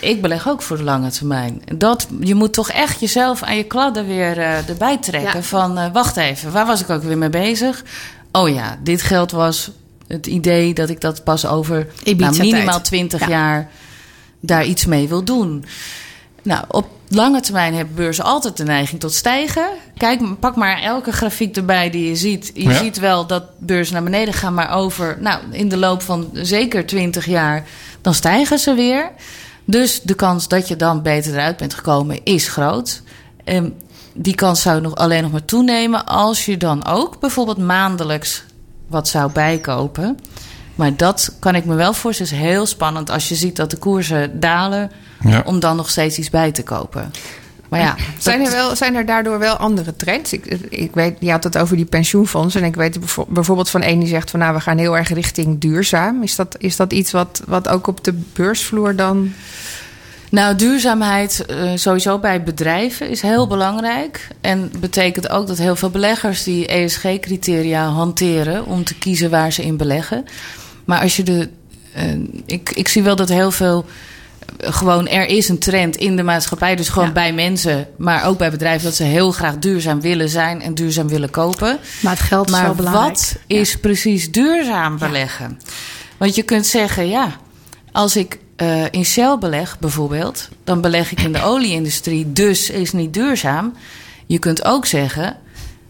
Ik beleg ook voor de lange termijn. Dat, je moet toch echt jezelf aan je kladden weer eh, erbij trekken. Ja. Van eh, wacht even, waar was ik ook weer mee bezig? Oh ja, dit geld was het idee dat ik dat pas over nou, minimaal 20 Ja. jaar daar iets mee wil doen. Nou, op lange termijn hebben beurzen altijd de neiging tot stijgen. Kijk, pak maar elke grafiek erbij die je ziet. Je Ja. ziet wel dat beurzen naar beneden gaan, maar over, nou, in de loop van zeker 20 jaar, dan stijgen ze weer. Dus de kans dat je dan beter eruit bent gekomen is groot. En die kans zou nog alleen nog maar toenemen als je dan ook bijvoorbeeld maandelijks wat zou bijkopen. Maar dat kan ik me wel voorstellen. is heel spannend als je ziet dat de koersen dalen. Ja. Om dan nog steeds iets bij te kopen. Maar ja, Zijn er, wel, zijn er daardoor wel andere trends? Ik, ik weet, je had het over die pensioenfondsen. En ik weet bijvo- bijvoorbeeld van één die zegt van nou, we gaan heel erg richting duurzaam. Is dat, is dat iets wat, wat ook op de beursvloer dan. Nou, duurzaamheid eh, sowieso bij bedrijven is heel belangrijk. En betekent ook dat heel veel beleggers die ESG-criteria hanteren om te kiezen waar ze in beleggen. Maar als je de. eh, ik, ik zie wel dat heel veel. Gewoon, er is een trend in de maatschappij, dus gewoon Ja. bij mensen, maar ook bij bedrijven, dat ze heel graag duurzaam willen zijn en duurzaam willen kopen. Maar het geld is wel Maar belangrijk. wat is precies duurzaam beleggen? Want je kunt zeggen, ja, als ik eh, in Shell beleg bijvoorbeeld, dan beleg ik in de olieindustrie, dus is niet duurzaam. Je kunt ook zeggen,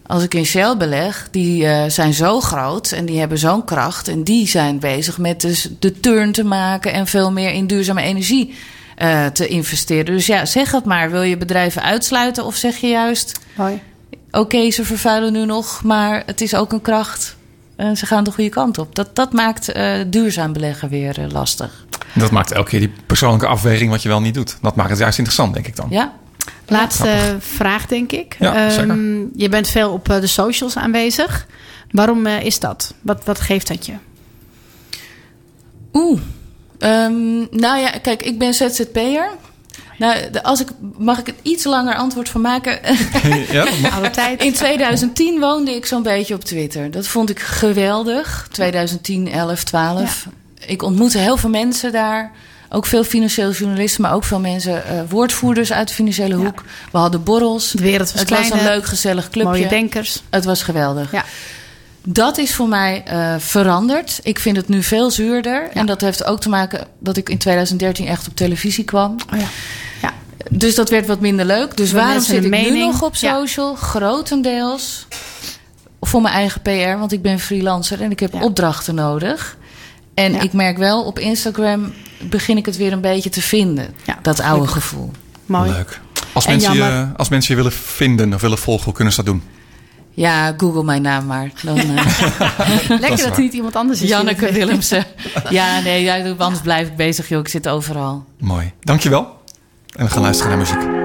als ik in Shell beleg, die eh, zijn zo groot en die hebben zo'n kracht en die zijn bezig met dus de turn te maken en veel meer in duurzame energie eh, te investeren. Dus ja, zeg het maar. Wil je bedrijven uitsluiten of zeg je juist, oké, ze vervuilen nu nog, maar het is ook een kracht. En ze gaan de goede kant op. Dat, dat maakt eh, duurzaam beleggen weer lastig. Dat maakt elke keer die persoonlijke afweging wat je wel niet doet. Dat maakt het juist interessant, denk ik dan. Ja? Laatste vraag, denk ik. Ja, Ehm, zeker. je bent veel op eh, de socials aanwezig. Waarom eh, is dat? Wat, wat geeft dat je? Oeh. Ehm, nou ja, kijk, ik ben ZZP'er. Nou, de- als ik, mag ik het iets langer antwoord van maken? ja? Alle tijd. In 2010 woonde ik zo'n beetje op Twitter. Dat vond ik geweldig. 2010, 11, 12. Ik ontmoette heel veel mensen daar. Ook veel financiële journalisten, maar ook veel mensen, eh, woordvoerders uit de financiële hoek. We hadden borrels. De wereld was het was een leuk, gezellig clubje. Mooie denkers. Het was geweldig. Ja. Dat is voor mij uh, veranderd. Ik vind het nu veel zuurder. Ja. En dat heeft ook te maken dat ik in 2013 echt op televisie kwam. Oh ja. ja. Dus dat werd wat minder leuk. Dus waarom zit ik mening? nu nog op social? Grotendeels voor mijn eigen PR, want ik ben freelancer en ik heb opdrachten nodig. En ik merk wel op Instagram begin ik het weer een beetje te vinden. dat oude gevoel. Mooi. Leuk. Als mensen, je, als mensen je willen vinden of willen volgen, hoe kunnen ze dat doen? Ja, google mijn naam maar. Dan, uh... Lekker dat, dat niet iemand anders is. Janneke Willemsen. ja, nee, ja, anders blijf ik bezig, joh. Ik zit overal. Mooi. Dankjewel. En we gaan luisteren naar muziek.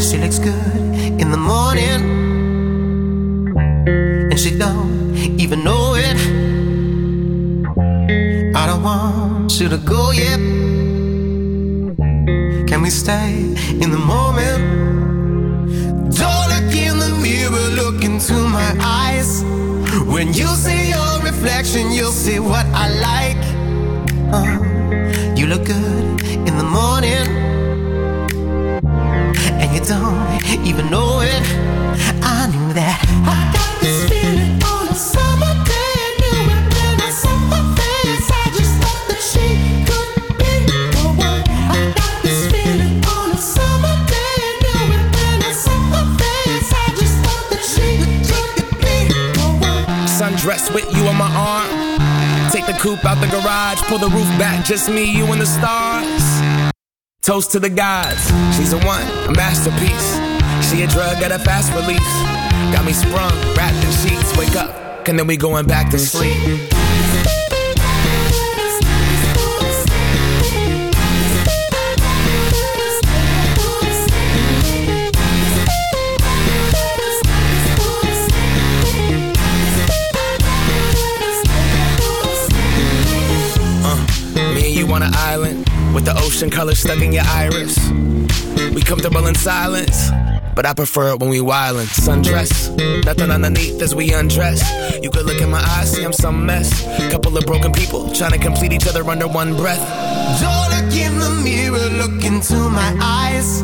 She looks good in the morning. And she don't even know it. I don't want you to go yet. Can we stay in the moment? Don't look in the mirror, look into my eyes. When you see your reflection, you'll see what I like. Uh, You look good in the morning. And you don't even know it. I knew that. I got this feeling on a summer day. I knew it when I saw her face. I just thought that she could be the one. I got this feeling on a summer day. I knew it when I saw her face. I just thought that she could be the one. Sundress with you on my arm. Take the coupe out the garage. Pull the roof back. Just me, you and the stars. Toast to the gods. She's a one, a masterpiece. She a drug at a fast release. Got me sprung, wrapped in sheets. Wake up, and then we going back to sleep. Uh, me and you on an island with the ocean color stuck in your iris. We comfortable in silence, but I prefer it when we wildin'. Sundress, nothing underneath as we undress. You could look in my eyes, see I'm some mess. Couple of broken people trying to complete each other under one breath. Don't look in the mirror, look into my eyes.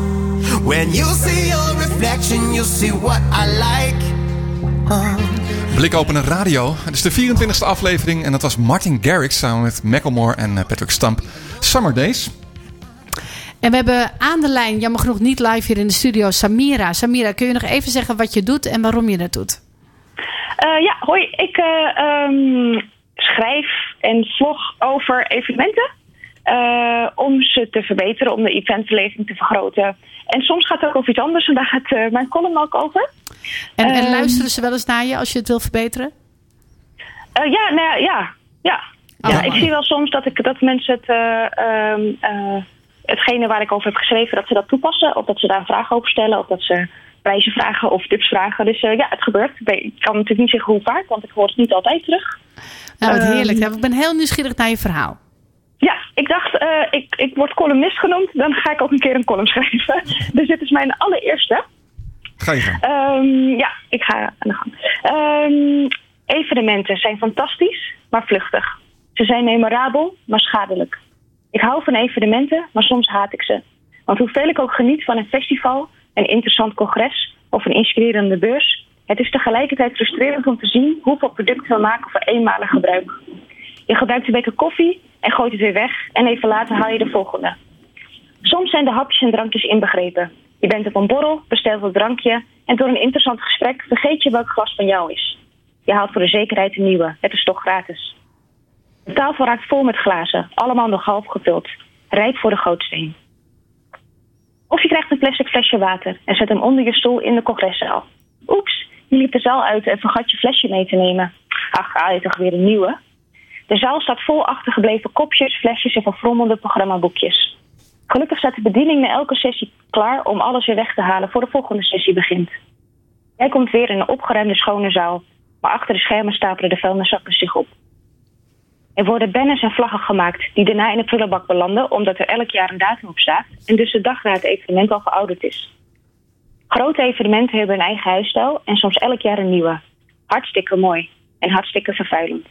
When you see your reflection, you'll see what I like. Uh. Blik openen radio. Het is de 24e aflevering en dat was Martin Garrix samen met Macklemore en Patrick Stump. Summer Days. En we hebben aan de lijn, jammer genoeg niet live hier in de studio, Samira. Samira, kun je nog even zeggen wat je doet en waarom je dat doet? Uh, ja, hoi. Ik uh, um, schrijf en vlog over evenementen. Uh, om ze te verbeteren, om de eventbeleving te vergroten. En soms gaat het ook over iets anders en daar gaat mijn column ook over. En, en luisteren ze wel eens naar je als je het wil verbeteren? ja, nou ja, ja. Oh, ja, ik zie wel soms dat, ik, dat mensen het, uh, hetgene waar ik over heb geschreven, dat ze dat toepassen. Of dat ze daar een vraag over stellen. Of dat ze prijzen vragen of tips vragen. Dus uh, ja, het gebeurt. Ik kan natuurlijk niet zeggen hoe vaak, want ik hoor het niet altijd terug. Nou, wat heerlijk. Um, ik ben heel nieuwsgierig naar je verhaal. Ja, ik dacht, uh, ik, ik word columnist genoemd. Dan ga ik ook een keer een column schrijven. dus dit is mijn allereerste. Ga je gang. Um, ja, ik ga aan de gang. Um, evenementen zijn fantastisch, maar vluchtig. Ze zijn memorabel, maar schadelijk. Ik hou van evenementen, maar soms haat ik ze. Want hoeveel ik ook geniet van een festival, een interessant congres of een inspirerende beurs, het is tegelijkertijd frustrerend om te zien hoeveel producten we maken voor eenmalig gebruik. Je gebruikt een beker koffie en gooit het weer weg en even later haal je de volgende. Soms zijn de hapjes en drankjes inbegrepen. Je bent op een borrel, bestelt een drankje en door een interessant gesprek vergeet je welk glas van jou is. Je haalt voor de zekerheid een nieuwe, het is toch gratis. De tafel raakt vol met glazen, allemaal nog half gevuld, rijp voor de gootsteen. Of je krijgt een plastic flesje water en zet hem onder je stoel in de congreszaal. Oeps, je liep de zaal uit en vergat je flesje mee te nemen. Ach, haal je toch weer een nieuwe? De zaal staat vol achtergebleven kopjes, flesjes en verfrommelde programmaboekjes. Gelukkig staat de bediening na elke sessie klaar om alles weer weg te halen voor de volgende sessie begint. Jij komt weer in een opgeruimde schone zaal, maar achter de schermen stapelen de vuilniszakken zich op. Er worden banners en vlaggen gemaakt die daarna in de prullenbak belanden omdat er elk jaar een datum op staat en dus de dag na het evenement al verouderd is. Grote evenementen hebben een eigen huisstijl en soms elk jaar een nieuwe. Hartstikke mooi en hartstikke vervuilend.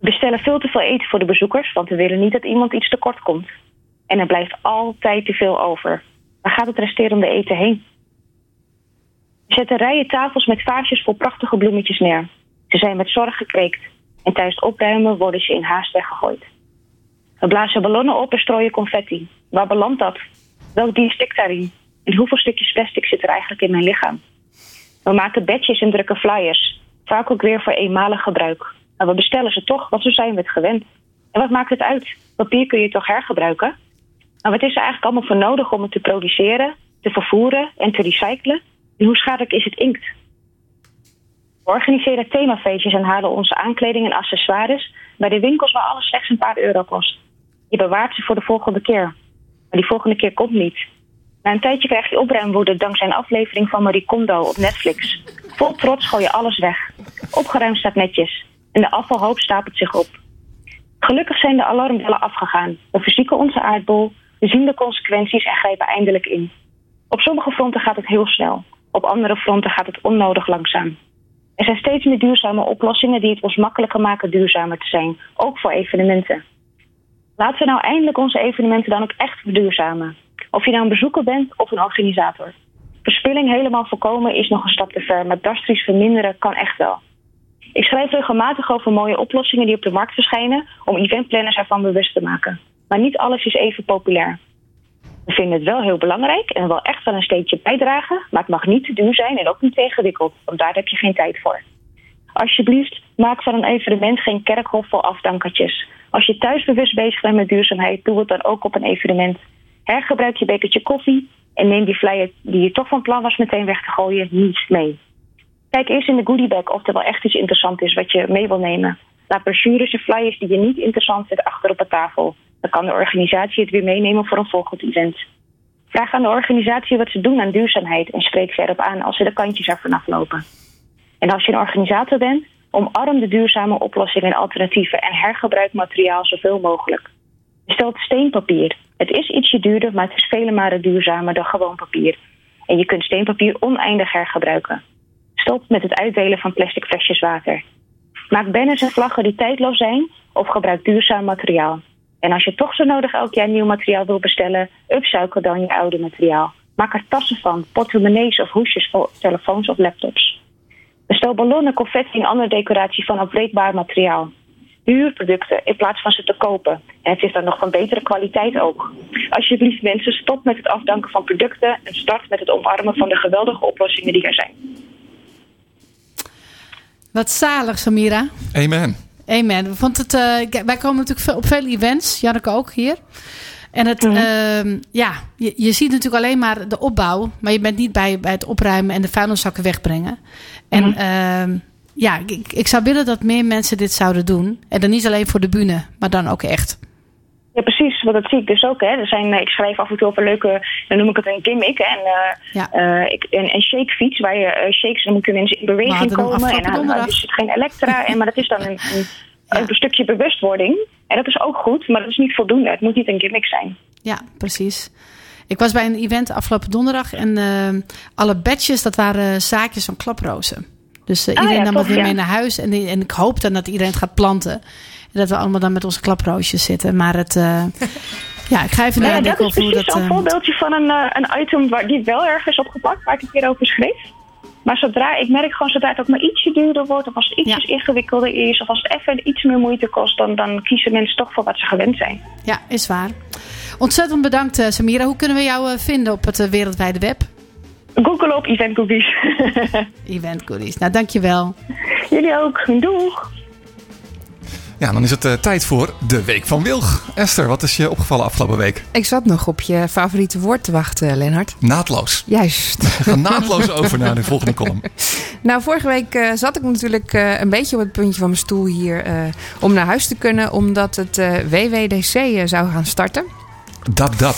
We bestellen veel te veel eten voor de bezoekers, want we willen niet dat iemand iets tekort komt. En er blijft altijd te veel over. Waar gaat het resterende eten heen? We zetten rijen tafels met vaasjes vol prachtige bloemetjes neer. Ze zijn met zorg gekweekt. En tijdens het opruimen worden ze in haast weggegooid. We blazen ballonnen op en strooien confetti. Waar belandt dat? Welk dier stikt daarin? En hoeveel stukjes plastic zit er eigenlijk in mijn lichaam? We maken badges en drukken flyers. Vaak ook weer voor eenmalig gebruik. Maar we bestellen ze toch, want zo zijn we het gewend. En wat maakt het uit? Papier kun je toch hergebruiken? Maar wat is er eigenlijk allemaal voor nodig om het te produceren, te vervoeren en te recyclen? En hoe schadelijk is het inkt? We organiseren themafeestjes en halen onze aankleding en accessoires bij de winkels waar alles slechts een paar euro kost. Je bewaart ze voor de volgende keer. Maar die volgende keer komt niet. Na een tijdje krijg je opruimwoede dankzij een aflevering van Marie Kondo op Netflix. Vol trots gooi je alles weg. Opgeruimd staat netjes. En de afvalhoop stapelt zich op. Gelukkig zijn de alarmbellen afgegaan. We verzieken onze aardbol, we zien de consequenties en grijpen eindelijk in. Op sommige fronten gaat het heel snel. Op andere fronten gaat het onnodig langzaam. Er zijn steeds meer duurzame oplossingen die het ons makkelijker maken duurzamer te zijn, ook voor evenementen. Laten we nou eindelijk onze evenementen dan ook echt verduurzamen. Of je nou een bezoeker bent of een organisator. Verspilling helemaal voorkomen is nog een stap te ver, maar drastisch verminderen kan echt wel. Ik schrijf regelmatig over mooie oplossingen die op de markt verschijnen om eventplanners ervan bewust te maken. Maar niet alles is even populair. We vinden het wel heel belangrijk en wel echt wel een steentje bijdragen, maar het mag niet te duur zijn en ook niet te ingewikkeld, want daar heb je geen tijd voor. Alsjeblieft, maak van een evenement geen kerkhof vol afdankertjes. Als je thuis bewust bezig bent met duurzaamheid, doe het dan ook op een evenement. Hergebruik je bekertje koffie en neem die flyer die je toch van plan was meteen weg te gooien niet mee. Kijk eerst in de goodiebag of er wel echt iets interessant is wat je mee wil nemen. Laat brochures en flyers die je niet interessant vindt achter op de tafel. Dan kan de organisatie het weer meenemen voor een volgend event. Vraag aan de organisatie wat ze doen aan duurzaamheid en spreek ze erop aan als ze de kantjes ervan aflopen. En als je een organisator bent, omarm de duurzame oplossingen en alternatieven en hergebruik materiaal zoveel mogelijk. Bestel steenpapier. Het is ietsje duurder, maar het is vele malen duurzamer dan gewoon papier. En je kunt steenpapier oneindig hergebruiken. Stop met het uitdelen van plastic flesjes water. Maak banners en vlaggen die tijdloos zijn of gebruik duurzaam materiaal. En als je toch zo nodig elk jaar nieuw materiaal wil bestellen, upcycle dan je oude materiaal. Maak er tassen van, portemonnees of hoesjes voor telefoons of laptops. Bestel ballonnen, confetti en andere decoratie van afbreekbaar materiaal. Huur producten in plaats van ze te kopen. En het is dan nog van betere kwaliteit ook. Alsjeblieft mensen, stop met het afdanken van producten en start met het omarmen van de geweldige oplossingen die er zijn. Wat zalig, Samira. Amen. Amen. Vonden het, eh, wij komen natuurlijk op veel events, Janneke ook hier. En het, ehm, ja, je, je ziet natuurlijk alleen maar de opbouw, maar je bent niet bij, bij het opruimen en de vuilniszakken wegbrengen. En Mhm. ehm, ja, ik, ik zou willen dat meer mensen dit zouden doen. En dan niet alleen voor de bühne, maar dan ook echt. Ja, precies. Want dat zie ik dus ook. Hè. Er zijn, eh, ik schrijf af en toe over leuke, dan noem ik het een gimmick. hè. En, eh, Ja. eh, ik, een, een shakefiets waar je eh, shakes, dan moeten mensen in We beweging komen. En dan is het geen elektra. en, maar dat is dan een, een, Ja. een stukje bewustwording. En dat is ook goed, maar dat is niet voldoende. Het moet niet een gimmick zijn. Ja, precies. Ik was bij een event afgelopen donderdag en alle badges, dat waren zaakjes van klaprozen. Dus Ah, iedereen ja, nam het weer mee naar huis. En, en ik hoop dan dat iedereen het gaat planten. En dat we allemaal dan met onze klaproosjes zitten. Maar het, eh, ja, ik ga even Nou ja, nadenken dat is over hoe precies dat... zo'n eh, voorbeeldje van een, eh, een item waar, die wel ergens opgepakt, waar ik een keer over schreef. Maar zodra, ik merk gewoon zodra het ook maar ietsje duurder wordt, of als het ietsjes ingewikkelder is, of als het even iets meer moeite kost, dan, dan kiezen mensen toch voor wat ze gewend zijn. Ja, is waar. Ontzettend bedankt, eh, Samira. Hoe kunnen we jou vinden op het wereldwijde web? Google op Event Cookies. Event Goodies. Nou, dankjewel. Jullie ook. Doeg! Ja, dan is het eh, tijd voor de Week van Wilg. Esther, wat is je opgevallen afgelopen week? Ik zat nog op je favoriete woord te wachten, Lennart. Naadloos. Juist. Naadloos over naar de volgende column. Nou, vorige week eh, zat ik natuurlijk eh, een beetje op het puntje van mijn stoel hier eh, om naar huis te kunnen, omdat het eh, WWDC eh, zou gaan starten. Dap dap.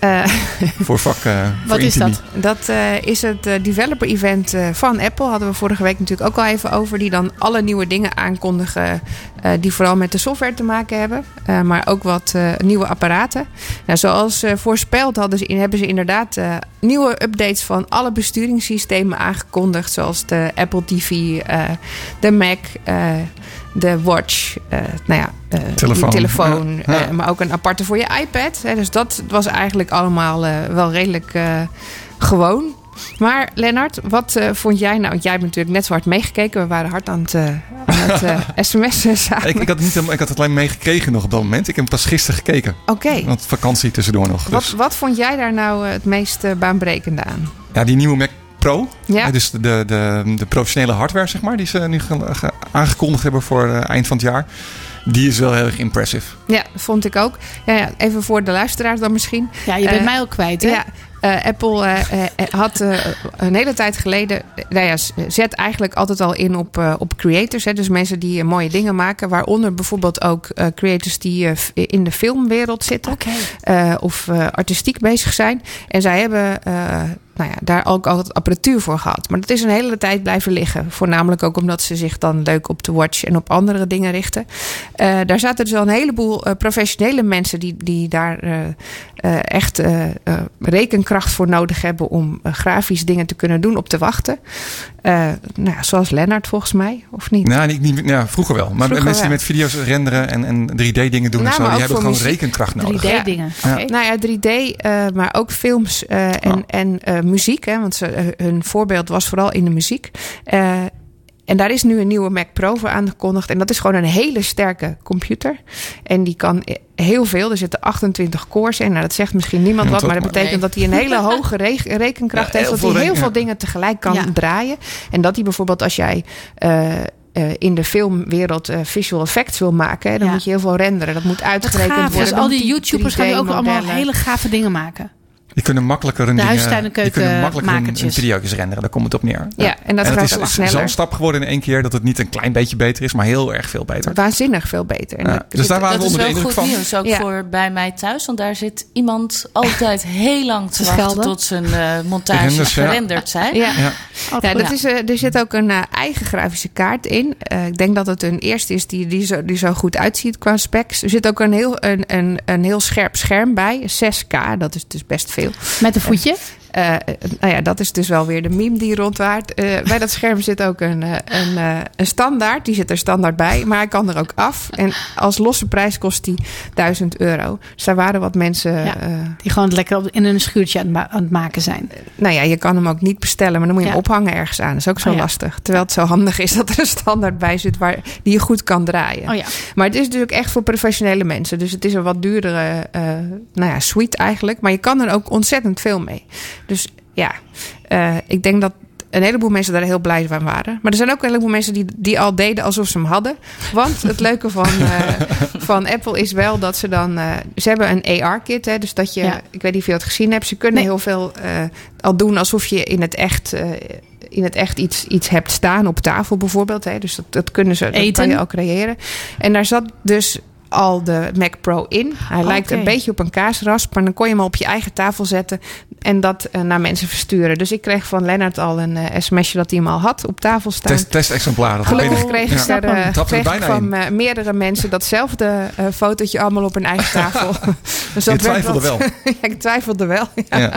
Eh, Voor vak. eh, voor Wat is dat? dat eh, is het developer event van Apple. Hadden we vorige week natuurlijk ook al even over. Die dan alle nieuwe dingen aankondigen. die vooral met de software te maken hebben. Maar ook wat nieuwe apparaten. Nou, zoals voorspeld hadden ze, hebben ze inderdaad nieuwe updates van alle besturingssystemen aangekondigd. Zoals de Apple TV, de Mac. De watch, eh, nou ja, eh, Telefoon, telefoon ja, eh, maar ook een aparte voor je iPad. Hè. Dus dat was eigenlijk allemaal wel redelijk gewoon. Maar Lennart, wat vond jij nou? Want jij hebt natuurlijk net zo hard meegekeken. We waren hard aan het, aan het eh, sms'en samen. Ik, ik, had niet, ik had het alleen meegekregen nog op dat moment. Ik heb pas gisteren gekeken. Oké, Want vakantie tussendoor nog. wat, Dus. wat vond jij daar nou het meest baanbrekende aan? Ja, die nieuwe Mac Pro. Ja. Dus de, de, de, professionele hardware, zeg maar. Die ze nu ge- ge- aangekondigd hebben voor eh, eind van het jaar. Die is wel heel erg impressive. Ja, vond ik ook. Ja, ja, even voor de luisteraars dan misschien. Ja, je bent Eh, mij ook kwijt, hè? Ja, eh, Apple had een hele tijd geleden, nou ja, zet eigenlijk altijd al in op, eh, op creators. Hè, dus mensen die mooie dingen maken. Waaronder bijvoorbeeld ook eh, creators die in de filmwereld zitten. Eh, of artistiek bezig zijn. En zij hebben eh, nou ja, daar ook altijd apparatuur voor gehad. Maar dat is een hele tijd blijven liggen. Voornamelijk ook omdat ze zich dan leuk op de watch en op andere dingen richten. Eh, daar zaten dus al een heleboel eh, professionele mensen die, die daar eh, eh, echt rekenkracht voor nodig hebben om grafisch dingen te kunnen doen op te wachten. Eh, nou ja, zoals Lennart volgens mij, of niet? Nou, niet, niet, ja, vroeger wel. Maar Vroeger mensen die met video's renderen en, en 3D-dingen doen Nou, en zo, die hebben gewoon muziek. rekenkracht nodig. 3D-dingen. Ja. Oké. Nou ja, 3D, eh, maar ook films eh, en, Oh. en eh, muziek. Hè, want ze, eh, hun voorbeeld was vooral in de muziek. Eh, en daar is nu een nieuwe Mac Pro voor aangekondigd. En dat is gewoon een hele sterke computer. En die kan eh, heel veel. Er zitten 28 cores in. Nou, dat zegt misschien niemand wat. Maar dat betekent dat hij een hele hoge re- rekenkracht Ja, heeft. Dat hij heel reken- veel dingen tegelijk kan Ja. draaien. En dat hij bijvoorbeeld als jij... eh, eh, in de filmwereld eh, visual effects wil maken, hè, dan Ja. moet je heel veel renderen. Dat moet uitgerekend worden. Dus al die YouTubers gaan ook allemaal 3D-modellen. hele gave dingen maken. Die kunnen makkelijker een De dingen- makkelijker een, een renderen. Daar komt het op neer. Ja, en dat en ook is sneller. zo'n stap geworden in één keer dat het niet een klein beetje beter is, maar heel erg veel beter. Waanzinnig veel beter. En Ja, dat- dus daar waren Dat we is onder de wel indruk goed van. nieuws, ook Ja. voor bij mij thuis. Want daar zit iemand altijd heel lang te Te wachten schelden. tot zijn eh montage Renders, ja. gerenderd zijn. Ja. Ja. Ja, dat is, eh, er zit ook een eh, eigen grafische kaart in. Eh, ik denk dat het een eerste is die, die, zo, die zo goed uitziet qua specs. Er zit ook een heel, een, een, een heel scherp scherm bij. 6K, dat is dus best Met een voetje. Eh, nou ja, dat is dus wel weer de meme die rondwaart. Eh, bij dat scherm zit ook een, eh, een, een standaard. Die zit er standaard bij, maar hij kan er ook af. En als losse prijs kost die 1000 euro. Dus daar waren wat mensen... Ja. Die gewoon lekker in een schuurtje aan het, ma- aan het maken zijn. nou ja, je kan hem ook niet bestellen, maar dan moet je hem ophangen ergens aan. Dat is ook zo Oh ja. lastig. Terwijl het zo handig is dat er een standaard bij zit waar, die je goed kan draaien. Oh ja. Maar het is natuurlijk echt voor professionele mensen. Dus het is een wat duurdere nou ja, suite eigenlijk. Maar je kan er ook ontzettend veel mee. Dus ja, eh, ik denk dat een heleboel mensen daar heel blij van waren. Maar er zijn ook een heleboel mensen die, die al deden alsof ze hem hadden. Want het leuke van, eh, van Apple is wel dat ze dan... eh, ze hebben een AR-kit, hè, dus dat je... Ja. Ik weet niet of je dat gezien hebt. Ze kunnen Nee. heel veel al doen alsof je in het echt... in het echt iets, iets hebt staan op tafel bijvoorbeeld. Hè. Dus dat, dat kunnen ze, dat Eten. kan je ook creëren. En daar zat dus al de Mac Pro in. Hij lijkt een beetje op een kaasrasp, maar dan kon je hem op je eigen tafel zetten en dat eh, naar mensen versturen. Dus ik kreeg van Lennart al een eh, sms'je dat hij hem al had op tafel staan. Test, testexemplaren. dat Gelukkig weet ik. kreeg ik Ja. eh, kreeg ik bijna van eh, meerdere mensen datzelfde eh, fotootje allemaal op hun eigen tafel. dus Je werd twijfelde wat- wel. ja, ik twijfelde wel. Ja. Ja.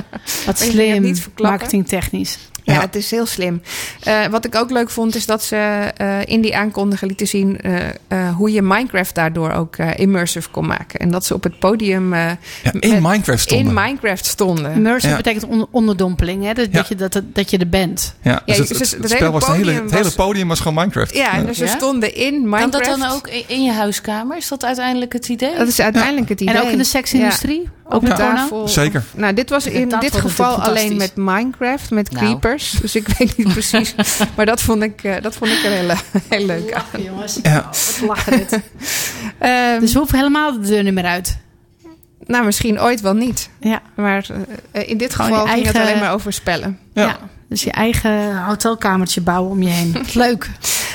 Wat slim, marketingtechnisch. Ja, Ja. het is heel slim. Eh, wat ik ook leuk vond, is dat ze eh, in die aankondiging lieten zien eh, eh, hoe je Minecraft daardoor ook immersive kon maken. En dat ze op het podium eh, Ja, in met- Minecraft stonden. in Minecraft stonden. Immersive Ja. betekent on- onderdompeling. Hè? Dat, Ja. dat, je, dat, dat je er bent. Ja, dus het, dus het, hele spel was, hele, podium het hele was- podium was gewoon Minecraft. Ja, en dus ze stonden in Kan Minecraft. dat dan ook in- je huiskamer? Is dat uiteindelijk het idee? Dat is uiteindelijk het idee. En ook in de seksindustrie? Ook Op met tafel. Zeker. Nou, dit was in dit geval alleen met. Minecraft, met Nou. Dus ik weet niet precies. maar dat vond ik, eh, dat vond ik er heel, heel leuk aan. Lachen, jongens. Ja. Wat lachen dit. Ehm, Dus we hoeven helemaal de deur niet meer uit. nou, misschien ooit wel niet. Ja. Maar eh, in dit Gewoon geval je ging het eigen- alleen maar over spellen. Ja. Ja. Dus je eigen hotelkamertje bouwen om je heen. Leuk.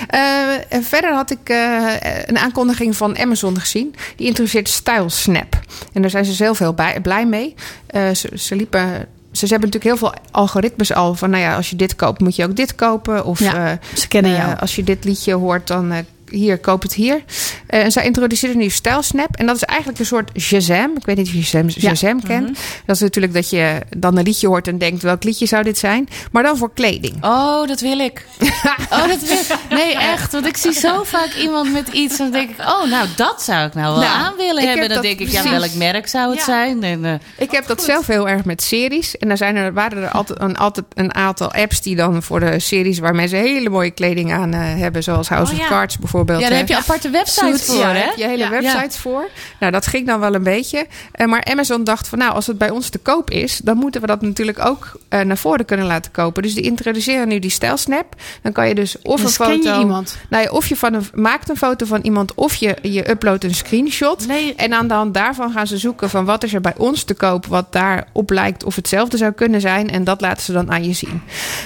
Eh, en verder had ik eh, een aankondiging van Amazon gezien. Die introduceert Style Snap. En daar zijn ze zelf heel bij, blij mee. Eh, ze, ze liepen... Ze hebben natuurlijk heel veel algoritmes al van, nou ja, als je dit koopt, moet je ook dit kopen. Of Ja, eh, Ze kennen eh, als je dit liedje hoort, dan eh, hier, koop het hier. Eh, en zij introduceerde nu StyleSnap. En dat is eigenlijk een soort Shazam. Ik weet niet of je Shazam, Shazam kent. Dat is natuurlijk dat je dan een liedje hoort en denkt... welk liedje zou dit zijn? Maar dan voor kleding. Oh, dat wil ik. Oh, dat wil ik. Nee, echt. Want ik zie zo vaak iemand met iets. En dan denk ik, oh, nou, dat zou ik nou wel Nou, aan willen hebben. heb Dan denk ik, ja, welk merk zou het Ja. zijn? En, eh, Ik heb dat zelf heel erg met series. En daar zijn er, waren er altijd een, altijd een aantal apps die dan voor de series... waar mensen hele mooie kleding aan eh, hebben. Zoals House Oh, of ja. Cards bijvoorbeeld. Ja, daar heb je aparte websites voor, ja, hè? je hele Ja. websites voor. Nou, dat ging dan wel een beetje. Eh, maar Amazon dacht van, nou, als het bij ons te koop is... dan moeten we dat natuurlijk ook eh, naar voren kunnen laten kopen. Dus die introduceren nu die stijlsnap. Dan kan je dus of Dan een je foto... iemand. Nou ja, of je van een, maakt een foto van iemand... of je, je uploadt een screenshot. Nee. En aan de hand daarvan gaan ze zoeken van... wat is er bij ons te koop wat daarop lijkt... of hetzelfde zou kunnen zijn. En dat laten ze dan aan je zien.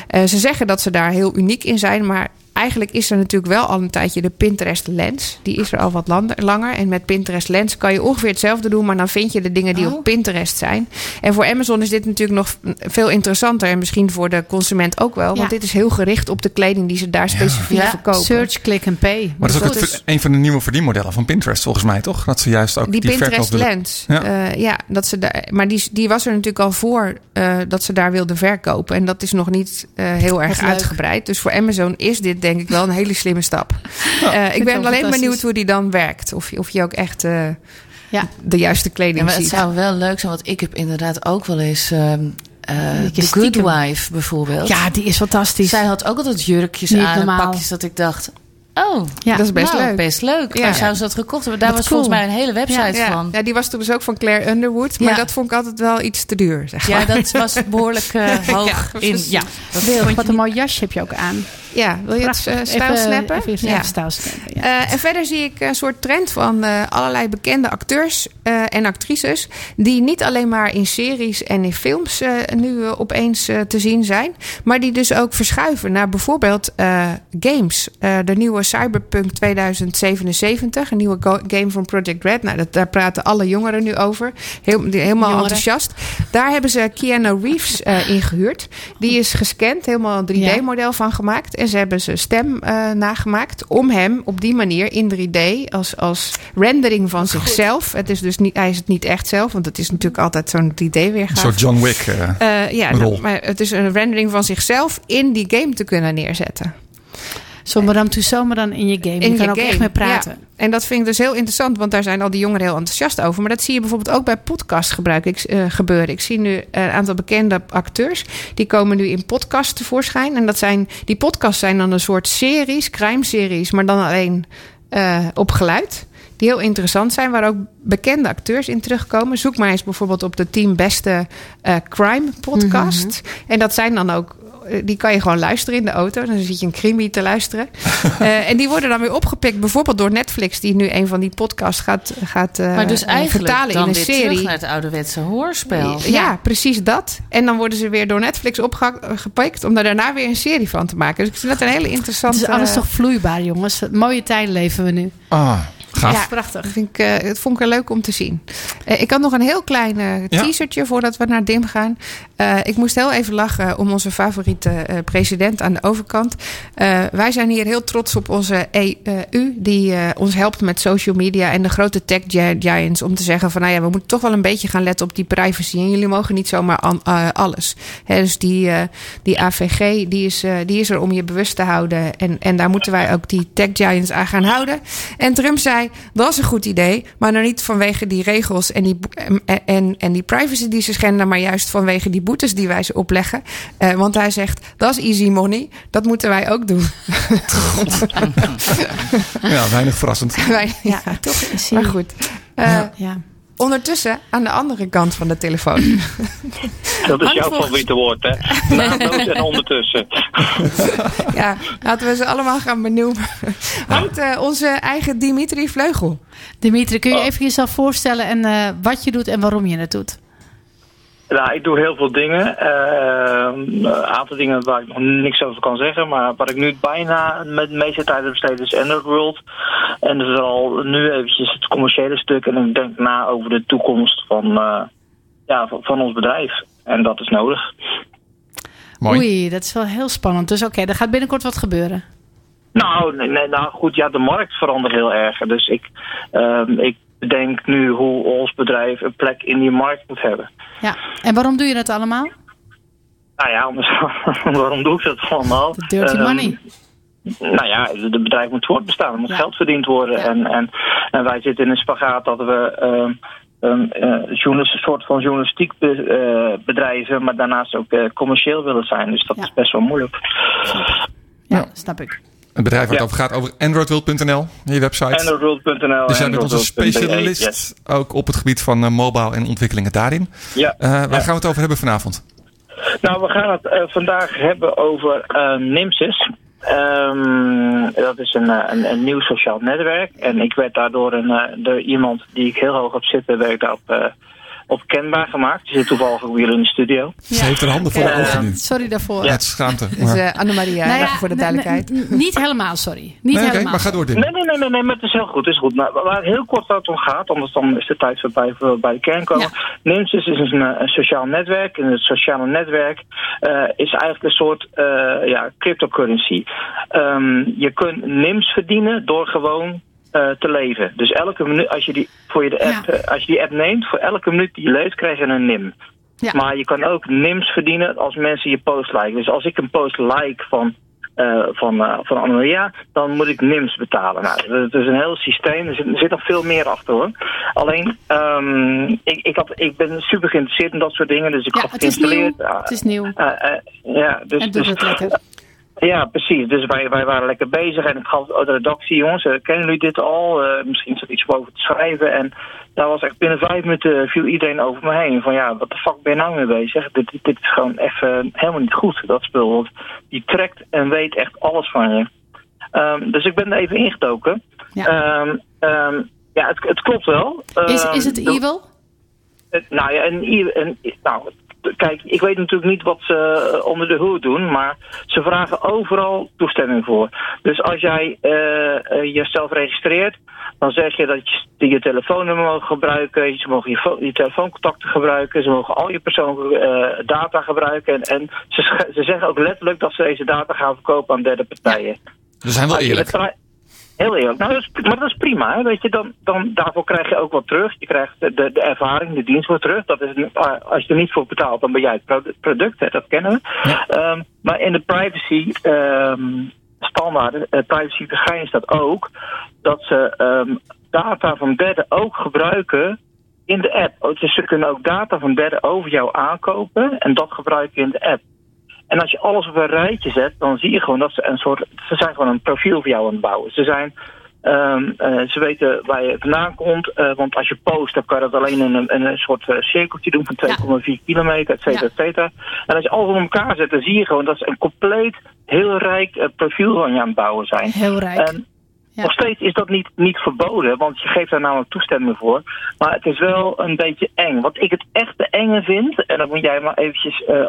Eh, ze zeggen dat ze daar heel uniek in zijn... maar eigenlijk is er natuurlijk wel al een tijdje de Pinterest Lens. Die is er al wat lan- langer. En met Pinterest Lens kan je ongeveer hetzelfde doen, maar dan vind je de dingen die Oh. op Pinterest zijn. En voor Amazon is dit natuurlijk nog veel interessanter. En misschien voor de consument ook wel. Want Ja. dit is heel gericht op de kleding die ze daar specifiek Ja, verkopen. search, click en pay. Maar dat is ook het, is- een van de nieuwe verdienmodellen van Pinterest, volgens mij, toch? Dat ze juist ook die, die, Pinterest Lens. Ja. Ja, ja dat ze daar, maar die, die was er natuurlijk al voor eh, dat ze daar wilden verkopen. En dat is nog niet eh, heel erg uitgebreid. Dus voor Amazon is dit denk ik wel een hele slimme stap. Eh, ik ik ben alleen benieuwd hoe die dan werkt. Of, je- of je ook echt eh, Ja. de juiste Ja, kleding maar het ziet. zou wel leuk zijn, want ik heb inderdaad ook wel eens... ehm eh, The Good stiekem. Wife bijvoorbeeld. Ja, die is fantastisch. Zij had ook altijd jurkjes Niet aan en normaal. pakjes dat ik dacht... Oh, Ja. dat is best nou, leuk. best leuk. Ja. Waar zou ze dat gekocht hebben? Daar was volgens mij een hele website ja, van. ja, die was toen dus ook van Claire Underwood. Maar Ja. dat vond ik altijd wel iets te duur. Zeg Ja, maar. dat was behoorlijk eh, hoog. in, ja, dat wat een mooi jasje heb je ook aan. Ja, wil je het uh, stijl snappen? Even, even, Ja. even stijl snappen, ja. Eh, en verder zie ik een soort trend van eh, allerlei bekende acteurs eh, en actrices. die niet alleen maar in series en in films eh, nu eh, opeens eh, te zien zijn. maar die dus ook verschuiven naar bijvoorbeeld eh, games. Eh, de nieuwe Cyberpunk 2077, een nieuwe game van Project Red. Nou, dat, daar praten alle jongeren nu over. Heel, die, helemaal Jongeren. enthousiast. Daar hebben ze Keanu Reeves eh ingehuurd. Die is gescand, helemaal een 3D-model van gemaakt. En ze hebben zijn stem eh, nagemaakt. Om hem op die manier in 3D als, als rendering van zichzelf. Het is dus niet, hij is het niet echt zelf, want het is natuurlijk altijd zo'n 3D-weergave. Een soort John Wick. Eh, ja, rol. nou, maar het is een rendering van zichzelf in die game te kunnen neerzetten. Zo Madame Tussauds, maar dan in je game. In je kan je ook game. echt mee praten. Ja. En dat vind ik dus heel interessant, want daar zijn al die jongeren heel enthousiast over. Maar dat zie je bijvoorbeeld ook bij podcast gebruik ik, eh, gebeuren. Ik zie nu een aantal bekende acteurs, die komen nu in podcasts tevoorschijn. En dat zijn, die podcasts zijn dan een soort series, crime-series, maar dan alleen eh, op geluid. Die heel interessant zijn, waar ook bekende acteurs in terugkomen. Zoek maar eens bijvoorbeeld op de 10 beste eh, crime podcast. En dat zijn dan ook die kan je gewoon luisteren in de auto. Dan zit je een crimi te luisteren. Eh, en die worden dan weer opgepikt, bijvoorbeeld door Netflix, die nu een van die podcasts gaat, gaat eh, maar dus eh, eigenlijk vertalen dan in een weer serie. terug naar het ouderwetse hoorspel. Ja, precies dat. En dan worden ze weer door Netflix opgepikt om daar daarna weer een serie van te maken. Dus ik vind dat een hele Het interessante. is alles toch vloeibaar, jongens. Mooie tijden leven we nu. Ah, gaaf. Ja, prachtig. Dat vind ik, eh, het vond ik er leuk om te zien. Eh, ik had nog een heel klein Ja. teasertje voordat we naar Dim gaan. Eh, ik moest heel even lachen om onze favoriete eh, president aan de overkant. Eh, wij zijn hier heel trots op onze EU, die eh, ons helpt met social media en de grote tech gi- giants. Om te zeggen van nou ja, we moeten toch wel een beetje gaan letten op die privacy. En jullie mogen niet zomaar an- alles. Hè, dus die, eh, die AVG, die is, die is er om je bewust te houden. En, en daar moeten wij ook die tech giants aan gaan houden. En Trump zei, dat is een goed idee. Maar nou niet vanwege die regels en die, en, en, en die privacy die ze schenden. Maar juist vanwege die boetes die wij ze opleggen. Eh, want hij zegt, dat is easy money. Dat moeten wij ook doen. Ja, weinig verrassend. Ja, toch Maar goed. Eh, Ja. Ondertussen, aan de andere kant van de telefoon. Dat is jouw favoriete woord, hè? Naamloos en ondertussen. ja, laten we ze allemaal gaan benoemen. Hangt eh, onze eigen Dimitri Vleugel. Dimitri, kun je Oh. even jezelf voorstellen en eh, wat je doet en waarom je het doet? Nou, ik doe heel veel dingen. Eh, een aantal dingen waar ik nog niks over kan zeggen. Maar wat ik nu bijna met de meeste tijd heb besteed is Android World. En vooral nu eventjes het commerciële stuk. En ik denk na over de toekomst van, eh, ja, van, van ons bedrijf. En dat is nodig. Mooi. Oei, dat is wel heel spannend. Dus oké, er gaat binnenkort wat gebeuren. Nou, nee, nee, nou goed, ja, de markt verandert heel erg. Dus ik, ehm, ik bedenk nu hoe ons bedrijf een plek in die markt moet hebben. Ja. En waarom doe je dat allemaal? Nou ja, anders, waarom doe ik dat allemaal? Dirty Ehm, money. Nou ja, het bedrijf moet voortbestaan. Er moet geld verdiend worden. En, en, en wij zitten in een spagaat dat we ehm, een soort van journalistiek be- eh, bedrijven, maar daarnaast ook eh, commercieel willen zijn. Dus dat is best wel moeilijk. Ja, snap ik. Een bedrijf waar het over gaat over androidworld.nl, je website. Androidworld.nl. Dus jij bent onze specialist yes. ook op het gebied van eh, mobile en ontwikkelingen daarin. Ja. Eh, waar gaan we het over hebben vanavond? Nou, we gaan het eh, vandaag hebben over Nimsys. Ehm, dat is een, een, een nieuw sociaal netwerk. En ik werd daardoor een, door iemand die ik heel hoog op zitten, werd ik daarop eh, op kenbaar gemaakt. Die zit toevallig ook weer in de studio. Ze heeft haar handen voor de ogen nu. Sorry daarvoor. Ja, het is schaamte. Dus Maar- eh Annemaria, Nou ja, even voor de duidelijkheid. Niet helemaal, sorry. Niet Nee, oké, helemaal. maar ga door. Nee, nee, nee, nee, nee, maar het is heel goed. Het is goed. Maar waar heel kort het om gaat, anders dan is de tijd voorbij voor we bij de kern komen. Nimsys is dus een, eh, een sociaal netwerk. En het sociale netwerk eh, is eigenlijk een soort eh, ja, cryptocurrency. Ehm, je kunt NIMS verdienen door gewoon eh, te leven. Dus elke minuut, als je die, voor je de app, eh, als je die app neemt, voor elke minuut die je leeft, krijg je een NIM. Ja. Maar je kan ook NIMS verdienen als mensen je post liken. Dus als ik een post like van, eh van, van Anne-Maria, dan moet ik NIMS betalen. Nou, dat is een heel systeem. Er zit, er zit nog veel meer achter hoor. Alleen, ehm, ik, ik, had, ik ben super geïnteresseerd in dat soort dingen. Dus ik Ja, had het is geïnstalleerd. nieuw. Het is nieuw. Ja, dus, En doet dus, het lekker. Ja, precies. Dus wij, wij waren lekker bezig en ik gaf de redactie, jongens, eh, kennen jullie dit al? Eh, misschien is er iets over te schrijven. En daar was echt binnen vijf minuten viel iedereen over me heen. Van ja, wat de fuck ben je nou mee bezig? Dit, dit, dit is gewoon even helemaal niet goed, dat spul. Want die trekt en weet echt alles van je. Ehm, dus ik ben er even ingedoken. Ja. Ehm, ehm, ja, het, het klopt wel. Is, is het evil? nou ja, en, i- en, nou, kijk, ik weet natuurlijk niet wat ze eh, onder de hoed doen, maar ze vragen overal toestemming voor. Dus als jij eh, eh, jezelf registreert, dan zeg je dat je je telefoonnummer mogen gebruiken, ze mogen je, fo- je telefooncontacten gebruiken, ze mogen al je persoonlijke data gebruiken. En, en ze, ze zeggen ook letterlijk dat ze deze data gaan verkopen aan derde partijen. We zijn wel eerlijk. Heel eerlijk. Nou, dat is, maar dat is prima. Hè? Weet je, dan, dan, daarvoor krijg je ook wat terug. Je krijgt de, de, ervaring, de dienst wordt terug. Dat is, een- ah, als je er niet voor betaalt, dan ben jij het produ- product. Hè? Dat kennen we. Ehm, maar in de privacy ehm, standaarden, eh, privacy staat ook dat ze ehm, data van derden ook gebruiken in de app. Dus ze kunnen ook data van derden over jou aankopen en dat gebruiken in de app. En als je alles op een rijtje zet, dan zie je gewoon dat ze een soort. Ze zijn gewoon een profiel voor jou aan het bouwen. Ze zijn. eh, ze weten waar je vandaan komt. eh, want als je post, dan kan je dat alleen in een, in een soort eh, cirkeltje doen van 2,4 kilometer, et cetera, et cetera. En als je alles op elkaar zet, dan zie je gewoon dat ze een compleet heel rijk profiel van je aan het bouwen zijn. Heel rijk. En nog steeds is dat niet, niet verboden, want je geeft daar namelijk toestemming voor. Maar het is wel een beetje eng. Wat ik het echte enge vind, en dat moet jij maar eventjes eh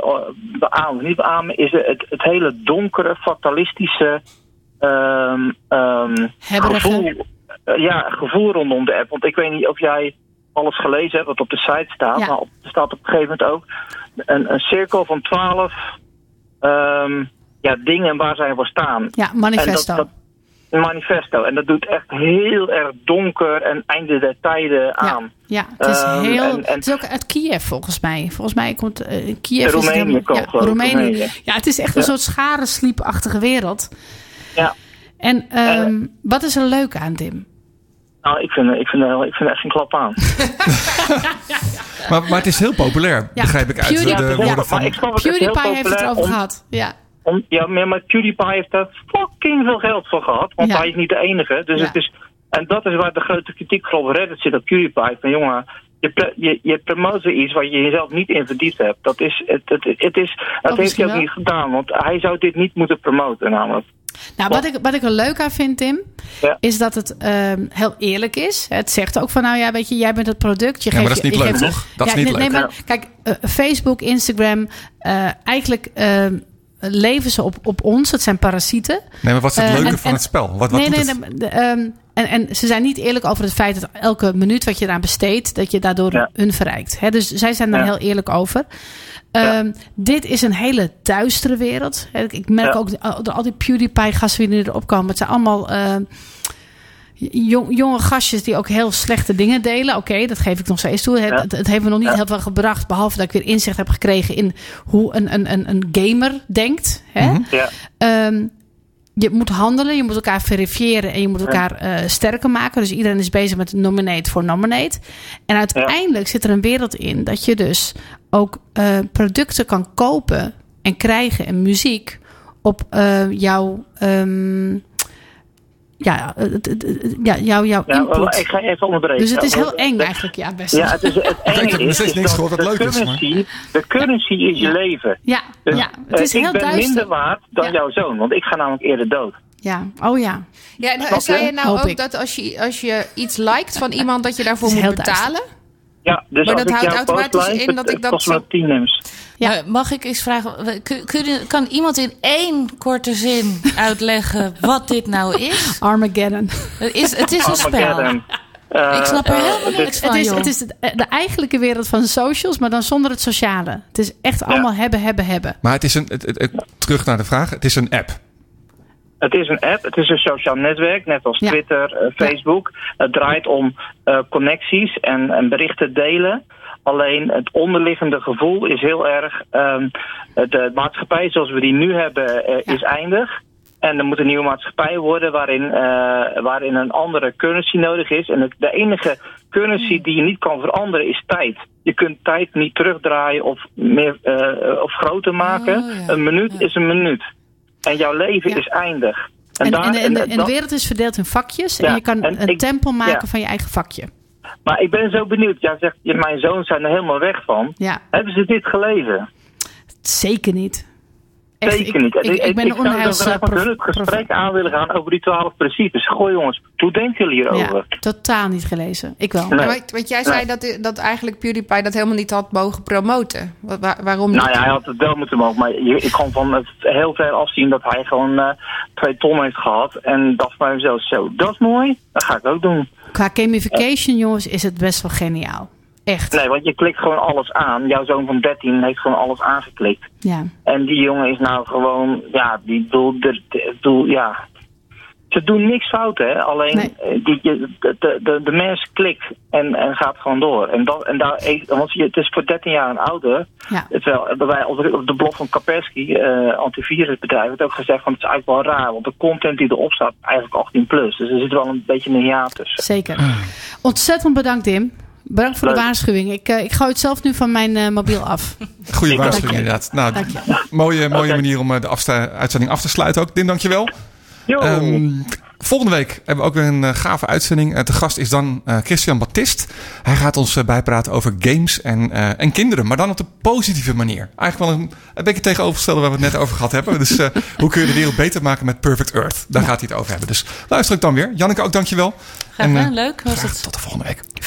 beamen, niet beamen, is het, het hele donkere, fatalistische ehm, ehm, gevoel, eh, ja, gevoel rondom de app. Want ik weet niet of jij alles gelezen hebt wat op de site staat, Ja. maar op, er staat op een gegeven moment ook een, een cirkel van twaalf ehm, ja, dingen waar zij voor staan. Ja, manifesto. En dat- dat- een manifesto. En dat doet echt heel erg donker en einde der tijden aan. Ja, het is Ehm, heel. en- en- het is ook uit Kiev volgens mij. Volgens mij komt eh, Kiev. is Roemenië ja, Roemenië. Roemenië. Ja, het is echt een Ja. soort scharensliepachtige wereld. Ja. En ehm, wat is er leuk aan, Tim? Nou, ik vind, ik, vind, ik vind echt een klap aan. Maar, maar het is heel populair, Ja, begrijp ik uit de, PewDiePie- de woorden van... PewDiePie heeft het erover om- gehad. Ja. Om, ja, maar PewDiePie heeft daar fucking veel geld voor gehad. Want Ja. hij is niet de enige. Dus Ja. het is, en dat is waar de grote kritiek op Reddit zit op PewDiePie. Van jongen, je, je, je promoot weer iets waar je jezelf niet in verdiept hebt. Dat, is, het, het, het is, dat heeft hij ook wel. niet gedaan. Want hij zou dit niet moeten promoten namelijk. Nou, wat ik, wat ik er leuk aan vind, Tim, Ja. is dat het ehm, heel eerlijk is. Het zegt ook van, nou ja, weet je, jij bent het product. Je Ja, maar geeft dat is niet je leuk, geeft- toch? Dat is niet nee, leuk. nee, maar kijk, eh, Facebook, Instagram, eh, eigenlijk ehm, leven ze op, op ons. Het zijn parasieten. Nee, maar wat is het Eh, leuke en- van en- het spel? Wat, wat nee, doet nee, het? nee, de, ehm, en, en ze zijn niet eerlijk over het feit dat elke minuut wat je eraan besteedt, dat je daardoor Ja. hun verrijkt. Hè, dus zij zijn daar Ja. heel eerlijk over. Ehm, Dit is een hele duistere wereld. Hè, Ik, merk Ja. ook al, al die PewDiePie-gasten die erop komen. Het zijn allemaal eh, jong- jonge gastjes die ook heel slechte dingen delen. Oké, dat geef ik nog steeds toe. Het, Ja. het, het heeft me nog niet Ja. heel veel gebracht. Behalve dat ik weer inzicht heb gekregen in hoe een, een, een, een gamer denkt. Hè? Ja. Ehm, je moet handelen, je moet elkaar verifiëren en je moet elkaar eh, sterker maken. Dus iedereen is bezig met nominate voor nominate. En uiteindelijk zit er een wereld in dat je dus ook eh, producten kan kopen en krijgen en muziek op eh, jouw. ehm, ja, het- het- het- ja, jouw, jouw Ja, input. ik ga even onderbreken. Dus het is heel eng eigenlijk, ja, best. Ja, het is het Ik enge heb nog is, steeds niks dat gehoord wat de leuk is, maar- currency, De currency is je leven. Ja, Dus, ja, het is eh, heel ik ben duister. minder waard dan Ja. jouw zoon, want ik ga namelijk eerder dood. Ja, oh ja. Ja, en zei je nou Hoop ook ik. dat als je, als je iets liked van iemand, dat je daarvoor moet duister. Ja, dus Maar als dat ik houdt automatisch in dat het- ik dat kost zo- 10 nems. Ja. Maar mag ik eens vragen, kun, kan iemand in één korte zin uitleggen wat dit nou is? Armageddon. Het is, het is een spel. Armageddon. Eh, Ik snap er eh, helemaal het is- niks van, Het is, het is de, de eigenlijke wereld van socials, maar dan zonder het sociale. Het is echt allemaal hebben, hebben, hebben. Maar het is een, het, het- het- terug naar de vraag. Het is een app. Het is een app, het is een sociaal netwerk, net als Ja. Twitter, eh, Facebook. Het draait om eh, connecties en, en berichten delen. Alleen het onderliggende gevoel is heel erg. ehm, de maatschappij zoals we die nu hebben eh, is eindig. En er moet een nieuwe maatschappij worden waarin, waarin een andere currency nodig is. En het, de enige currency die je niet kan veranderen is tijd. Je kunt tijd niet terugdraaien of, meer, of groter maken. Oh, ja. Een minuut is een minuut. En jouw leven Ja. is eindig. En, daar- en, en, de, en de dat- wereld is verdeeld in vakjes. en je kan en een ik- tempel maken van je eigen vakje. Maar ik ben zo benieuwd. Jij zegt, mijn zoon zijn er helemaal weg van. Hebben ze dit gelezen? zeker niet. Echt, Zeker ik, niet. Ik, ik, ben een zou het gesprek aan willen gaan over die twaalf principes. Gooi jongens, hoe denken jullie hierover? Ja, totaal niet gelezen. Ik wel. Nee. Want jij zei dat, dat eigenlijk PewDiePie dat helemaal niet had mogen promoten. Wa- wa- waarom niet? Nou ja, hij had het wel moeten mogen. Maar je, ik kon van het heel ver afzien dat hij gewoon eh, twee ton heeft gehad. En dacht bij mezelf, zo, dat is mooi. Dat ga ik ook doen. Qua gamification, jongens, is het best wel geniaal. Echt. Nee, want je klikt gewoon alles aan. Jouw zoon van 13 heeft gewoon alles aangeklikt. Ja. En die jongen is nou gewoon, ja, die de, bedoel, ja. Ze doen niks fout, hè. Alleen Nee. eh, die, de, de, de, mens klikt en, en gaat gewoon door. En, dat, en daar, eh, want je, het is voor 13 jaar en ouder. Ja. Terwijl hebben wij op de, blog van Kaspersky, eh antivirusbedrijf, het ook gezegd van het is eigenlijk wel raar. Want de content die erop staat, eigenlijk 18 plus. Dus er zit wel een beetje een jaar tussen. Zeker. Ontzettend bedankt, Tim. Bedankt voor de Leuk. waarschuwing. Ik, eh, ik gooi het zelf nu van mijn eh, mobiel af. Goeie Ik- waarschuwing inderdaad. Nou, Dank je. mooie, mooie manier om eh, de afsta- uitzending af te sluiten ook. Dim, dankjewel. Ehm, volgende week hebben we ook weer een gave uitzending. De gast is dan eh, Christian Baptist. Hij gaat ons bijpraten over games en, eh, en kinderen. Maar dan op de positieve manier. Eigenlijk wel een, een beetje tegenovergestelde waar we het net over gehad hebben. Dus eh, hoe kun je de wereld beter maken met Perfect Earth? Daar gaat hij het over hebben. Dus luister ik dan weer. Janneke ook dankjewel. Graag gedaan, leuk was graag het. tot de volgende week. Fijn